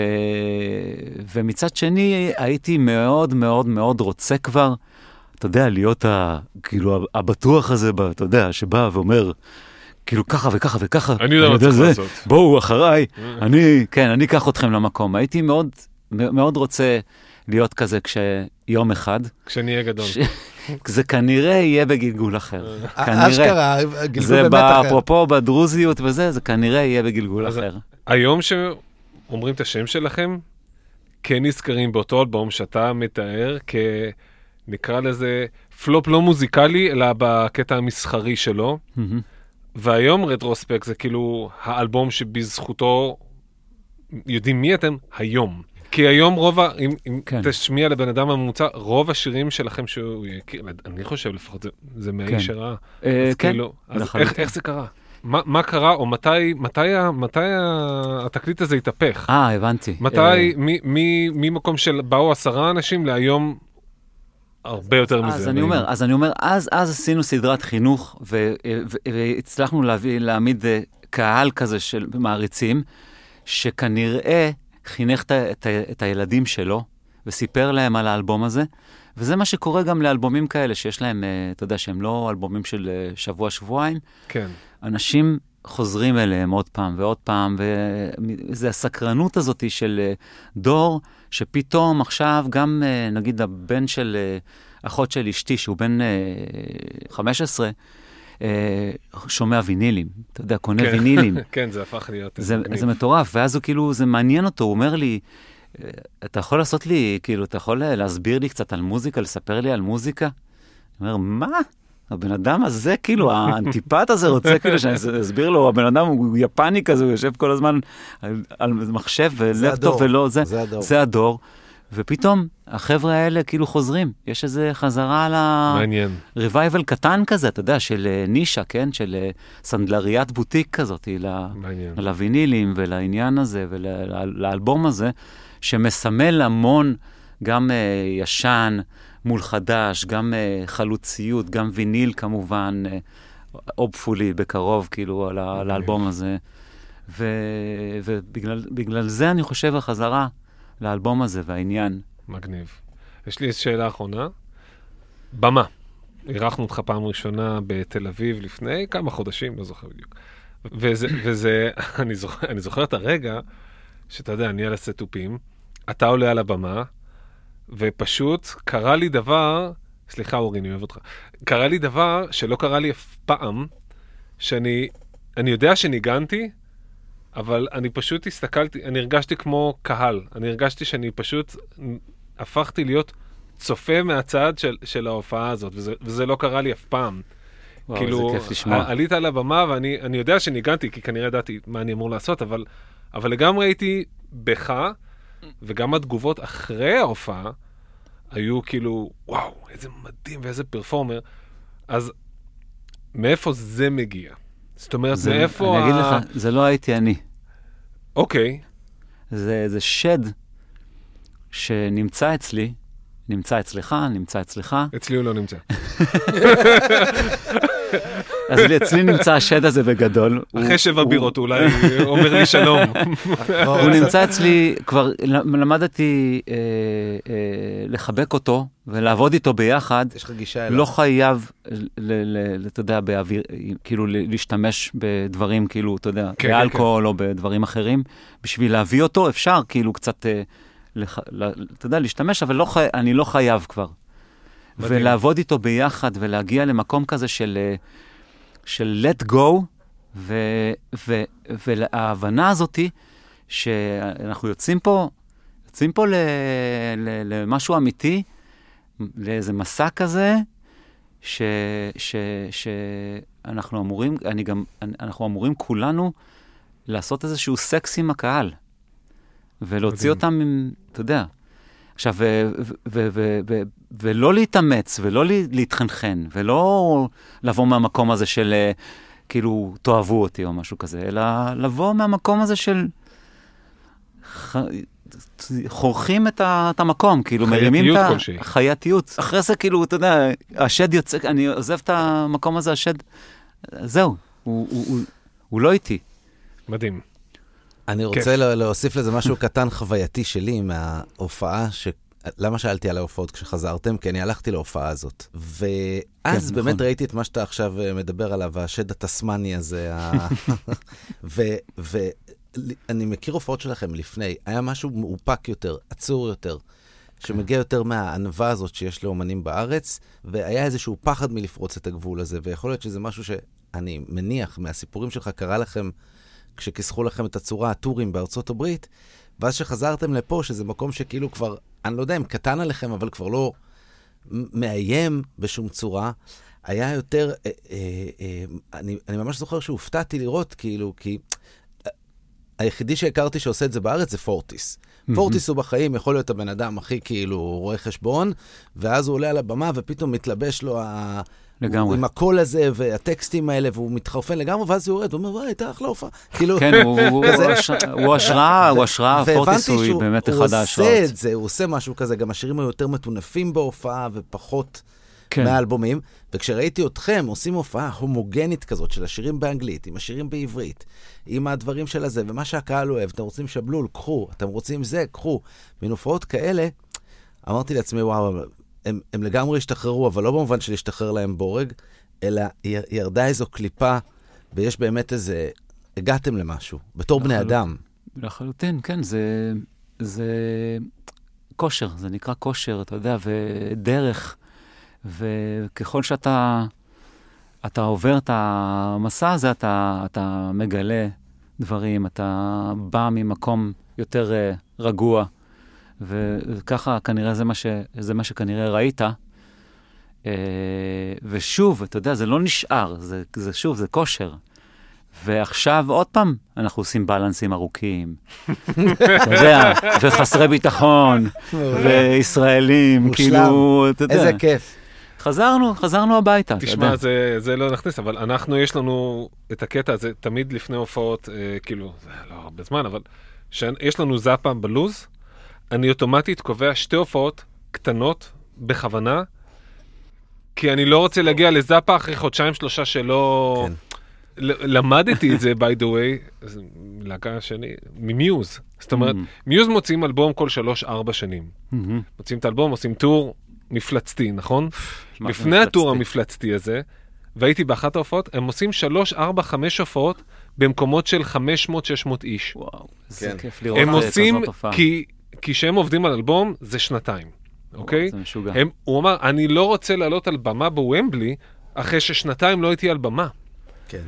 ומצד שני, הייתי מאוד מאוד מאוד רוצה כבר, אתה יודע, להיות ה... כאילו הבטוח הזה, אתה יודע, שבא ואומר, כאילו ככה וככה וככה. אני יודע מה צריך זה, לעשות. בואו אחריי, אני, כן, אני אקח אתכם למקום. הייתי מאוד, מאוד רוצה להיות כזה כשיום אחד, כשנהיה גדול. ש... זה כנראה יהיה בגלגול אחר. כנראה. אשכרה, גלגול זה באמת אחר. אפרופו בדרוזיות וזה, זה כנראה יהיה בגלגול אחר. היום שאומרים את השם שלכם, כן נזכרים באותו אלבום שאתה מתאר כ... נקרא לזה פלופ לא מוזיקלי, אלא בקטע המסחרי שלו. מהמם. והיום רטרוספקט זה כאילו האלבום שבזכותו יודעים מי אתם היום. כי היום רוב ה... אם, אם כן. תשמיע לבן אדם הממוצע, רוב השירים שלכם שהוא יכיר, אני חושב לפחות, זה, זה מהאיש כן. שראה. אה, אז כן, כאילו, אז לחלוטין. איך, איך זה קרה? מה, מה קרה, או מתי, מתי, מתי התקליט הזה התהפך? אה, הבנתי. מתי, אה, ממקום של באו עשרה אנשים להיום הרבה יותר מזה. אז אני אומר, אז אני אומר, אז, אז עשינו סדרת חינוך, ו- ו- והצלחנו להביא, להעמיד אה, קהל כזה של מעריצים, שכנראה חינך את, את, את הילדים שלו, וסיפר להם על האלבום הזה, וזה מה שקורה גם לאלבומים כאלה, שיש להם, אה, אתה יודע, שהם לא אלבומים של אה, שבוע-שבועיים, כן. אנשים חוזרים אליהם עוד פעם ועוד פעם, וזה הסקרנות הזאת של אה, דור, שפתאום עכשיו גם, אה, נגיד, הבן של אה, אחות של אשתי, שהוא בן אה, 15, אה, שומע וינילים, אתה יודע, קונה כן. וינילים. כן, זה הפך להיות זה. זה מטורף, ואז הוא כאילו, זה מעניין אותו, הוא אומר לי, "אה, אתה יכול לעשות לי, כאילו, אתה יכול להסביר לי קצת על מוזיקה, לספר לי על מוזיקה? אני אומר, מה? הבן אדם הזה, כאילו, האנטיפט הזה רוצה כאילו שאני אסביר לו, הבן אדם הוא יפני כזה, הוא יושב כל הזמן על, על מחשב זה ולפטופ. ולא, זה, זה הדור. זה הדור. ופתאום החבר'ה האלה כאילו חוזרים, יש איזה חזרה ל... מעניין. ריווייבל קטן כזה, אתה יודע, של אה, נישה, כן? של אה, סנדלריית בוטיק כזאת, ל- מעניין. לווינילים ולעניין הזה ולאלבום הזה, שמסמל המון גם אה, ישן מול חדש, גם אה, חלוציות, גם ויניל כמובן, אה, הופפולי בקרוב, כאילו, על, על האלבום הזה. ו- ובגלל בגלל זה אני חושב החזרה לאלבום הזה והעניין. מגניב. יש לי שאלה אחרונה. במה. אירחנו אותך פעם ראשונה בתל אביב לפני כמה חודשים, לא זוכר בדיוק. וזה, וזה אני, זוכר, אני זוכר את הרגע שאתה יודע, אני על הסטופים, אתה עולה על הבמה, ופשוט קרה לי דבר, סליחה אורי, אני אוהב אותך, קרה לי דבר שלא קרה לי אף פעם, שאני אני יודע שניגנתי, אבל אני פשוט הסתכלתי, אני הרגשתי כמו קהל. אני הרגשתי שאני פשוט הפכתי להיות צופה מהצד של, של ההופעה הזאת, וזה, וזה לא קרה לי אף פעם. וואו, כאילו, איזה כיף לשמוע. עלית על הבמה ואני אני יודע שניגנתי, כי כנראה ידעתי מה אני אמור לעשות, אבל, אבל לגמרי הייתי בך, וגם התגובות אחרי ההופעה היו כאילו, וואו, איזה מדהים ואיזה פרפורמר. אז מאיפה זה מגיע? זאת אומרת, זה- מאיפה אני אגיד לך, זה לא הייתי אני. אוקיי, זה, זה שד שנמצא אצלי, נמצא אצלך, נמצא אצלך, אצלי הוא לא נמצא. אז אצלי נמצא השד הזה בגדול. אחרי שבע בירות אולי אומר לי שלום. הוא נמצא אצלי, כבר למדתי אה, אה, לחבק אותו ולעבוד איתו ביחד. יש לך גישה אליו. לא חייב, ל- ל- ל- אתה יודע, באוויר, כאילו ל- להשתמש בדברים, כאילו, אתה יודע, כן, באלכוהול או בדברים אחרים. בשביל להביא אותו אפשר, כאילו, קצת, אה, אתה יודע, להשתמש, אבל לא אני לא חייב כבר. מדהים. ולעבוד איתו ביחד ולהגיע למקום כזה של, של let go, ו- ו- וההבנה הזאתי שאנחנו יוצאים פה, יוצאים פה ל, ל, למשהו אמיתי, לאיזה מסע כזה, ש, ש, שאנחנו אמורים, אני גם, אנחנו אמורים כולנו לעשות איזשהו סקס עם הקהל, ולהוציא מדהים. אותם, עם- אתה יודע. עכשיו, ו- ולא להתאמץ, ולא לה- להתחנחן, ולא לבוא מהמקום הזה של אה, כאילו, תאהבו אותי או משהו כזה, אלא לבוא מהמקום הזה של... חורכים את, ה... את המקום, כאילו מרימים את חייתיות כלשהי. החייתיות. אחרי זה כאילו, אתה יודע, השד יוצא, אני עוזב את המקום הזה, השד, זהו, הוא, הוא, הוא, הוא לא איתי. מדהים. אני רוצה לה- להוסיף לזה משהו קטן חווייתי שלי מההופעה, ש... למה שאלתי על ההופעות כשחזרתם? כי אני הלכתי להופעה הזאת. ואז כן, באמת נכון. ראיתי את מה שאתה עכשיו אה, מדבר עליו, השד התסמני הזה. ה... ואני מכיר הופעות שלכם לפני, היה משהו מאופק יותר, עצור יותר. שמגיע יותר מהענווה הזאת שיש לאומנים בארץ, והיה איזשהו פחד מלפרוץ את הגבול הזה, ויכול להיות שזה משהו שאני מניח מהסיפורים שלך קרה לכם כשכיסחו לכם את הצורה, הטורים בארצות הברית, ואז שחזרתם לפה, שזה מקום שכאילו כבר, אני לא יודע אם קטן עליכם, אבל כבר לא מאיים בשום צורה, היה יותר, אה, אה, אה, אני, אני ממש זוכר שהופתעתי לראות, כאילו, כי היחידי שהכרתי שעושה את זה בארץ זה פורטיס. פורטיס הוא בחיים, יכול להיות הבן אדם הכי כאילו רואה חשבון, ואז הוא עולה על הבמה ופתאום מתלבש לו ה... לגמרי. הוא עם הקול הזה והטקסטים האלה, והוא מתחרפן לגמרי, ואז הוא יורד, הוא אומר, וואי, הייתה אחלה הופעה. כאילו, כן, הוא, הוא, הוא, השראה, הוא השראה, הוא פורטיס הוא באמת הוא אחד עושה ההשראות. את זה, הוא עושה משהו כזה, גם השירים היו יותר מטונפים בהופעה ופחות כן. מהאלבומים. וכשראיתי אתכם עושים הופעה הומוגנית כזאת של השירים באנגלית, עם השירים בעברית, עם הדברים של הזה, ומה שהקהל אוהב, אתם רוצים שבלול, קחו, אתם רוצים זה, קחו. מין הופעות כאלה, אמרתי לעצמי, וואו, הם, הם לגמרי השתחררו, אבל לא במובן של להשתחרר להם בורג, אלא י- ירדה איזו קליפה, ויש באמת איזה, הגעתם למשהו, בתור בני לחלוטין. אדם. לחלוטין, כן, זה, זה כושר, זה נקרא כושר, אתה יודע, ודרך. וככל שאתה אתה עובר את המסע הזה, אתה, אתה מגלה דברים, אתה בא ממקום יותר uh, רגוע, וככה כנראה זה מה, ש, זה מה שכנראה ראית. Uh, ושוב, אתה יודע, זה לא נשאר, זה, זה שוב, זה כושר. ועכשיו עוד פעם אנחנו עושים בלנסים ארוכים. אתה יודע, וחסרי ביטחון, וישראלים. כאילו, אתה יודע. איזה כיף. חזרנו, חזרנו הביתה, תשמע. זה, זה לא נכניס, אבל אנחנו, יש לנו את הקטע הזה תמיד לפני הופעות, אה, כאילו, זה לא הרבה זמן, אבל שיש לנו זאפה בלוז, אני אוטומטית קובע שתי הופעות קטנות, בכוונה, כי אני לא רוצה להגיע לזאפה אחרי חודשיים שלושה שלא... כן. למדתי את זה, by the way, זה להקה שני, ממיוז. זאת אומרת, מיוז מוציאים אלבום כל שלוש-ארבע שנים. מהמם. מוציאים את האלבום, עושים טור מפלצתי, נכון? זה לפני הטור מפלצתי? המפלצתי הזה, והייתי באחת ההופעות, הם עושים שלוש, ארבע, חמש הופעות במקומות של 500-600 איש. וואו, איזה כן. כיף לראות הם עושים, הופעה. כי, כי כשהם עובדים על אלבום, זה שנתיים, אוקיי? זה משוגע. הם, הוא אמר, אני לא רוצה לעלות על במה בוומבלי, אחרי ששנתיים לא הייתי על במה. כן.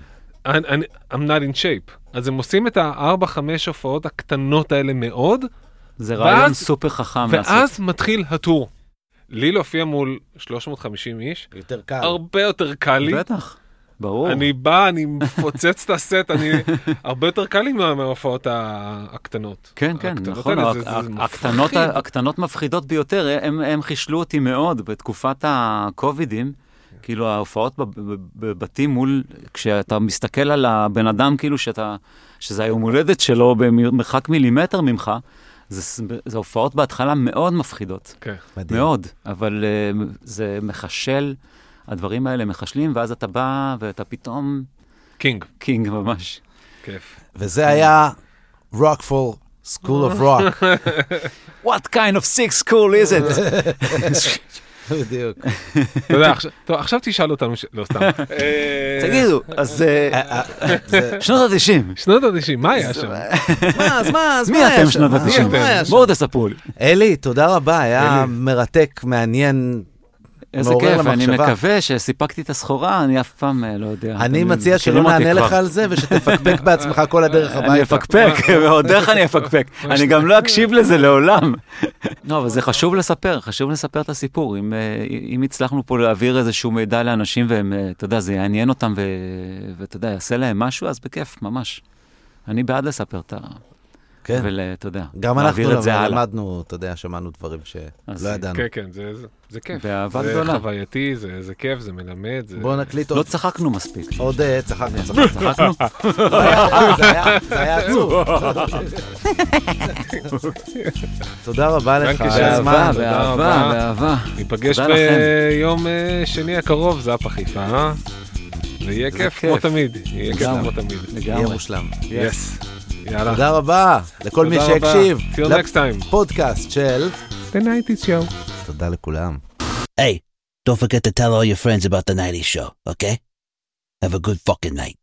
אני, אני, I'm not in shape. אז הם עושים את הארבע, חמש הופעות הקטנות האלה מאוד, זה רעיון ואז- סופר חכם לעשות. ואז מתחיל הטור. לי להופיע מול 350 איש, יותר קל. הרבה יותר קל לי. בטח, ברור. אני בא, אני מפוצץ את הסט, אני... הרבה יותר קל לי מה- מההופעות הקטנות. כן, כן, הקטנות נכון, האלה, הק- זה- זה הק- מפחיד. הקטנות הקטנות מפחידות ביותר, הם הם חישלו אותי מאוד בתקופת הקובידים. כאילו ההופעות בב- בב- בבתים מול, כשאתה מסתכל על הבן אדם כאילו שאתה, שזה היום הולדת שלו במרחק מילימטר ממך, זה, זה הופעות בהתחלה מאוד מפחידות. כן. מדהים. מאוד, אבל uh, זה מחשל, הדברים האלה מחשלים, ואז אתה בא ואתה פתאום king. king ממש. כיף. וזה היה Rockfour School of Rock. What kind of sick school is it? בדיוק. אתה יודע, עכשיו- טוב, עכשיו תשאל אותנו, לא סתם. אה, תגידו, אז אה, זה- שנות ה-90, שנות ה-90, מה היה שם? מה, אז מה, אז מי מה היה אתם שם? שנות מה- ה-90? מה היה שם? בואו תספרו לי. אלי, תודה רבה, היה. מרתק, מעניין, איזה כיף, אני. מקווה שסיפקתי את הסחורה, אני אף פעם אה, לא יודע. אני מציע שלא נענה. לך על זה ושתפקפק בעצמך כל הדרך הביתה. אני אפקפק, ועוד איך אני אפקפק. אני גם לא אקשיב לזה לעולם. לא, אבל זה חשוב לספר, חשוב לספר את הסיפור. אם, אה, אם הצלחנו פה להעביר איזשהו מידע לאנשים והם, אה, אתה יודע, זה יעניין אותם ו- ואתה יודע, יעשה להם משהו, אז בכיף, ממש. אני בעד לספר את ה... כן. ואתה יודע, גם אנחנו זה הלאה. למדנו, אתה יודע, שמענו דברים שלא ידענו. כן, כן, זה- זה- זה כיף. באהבה זה גדולה. חווייתי, זה זה כיף, זה מלמד. זה- בואו נקליט לא עוד. צחקנו מספיק. עוד אה, צחקנו, צחקנו. צחקנו? זה היה- זה זה עצוב. תודה רבה לך באהבה, רבה. באהבה. ניפגש. ביום אה, שני הקרוב, זה הפחיפה, אה? ויהיה זה כיף כיף. כמו תמיד. יהיה כיף. כמו תמיד. יהיה לגמרי. מושלם. יס. יאללה. תודה רבה לכל מי תודה רבה. שהקשיב. Till next time. לפודקאסט של... The 90's show. תודה לכולם. Hey, don't forget to tell all your friends about the 90s show, okay? Have a good fucking night.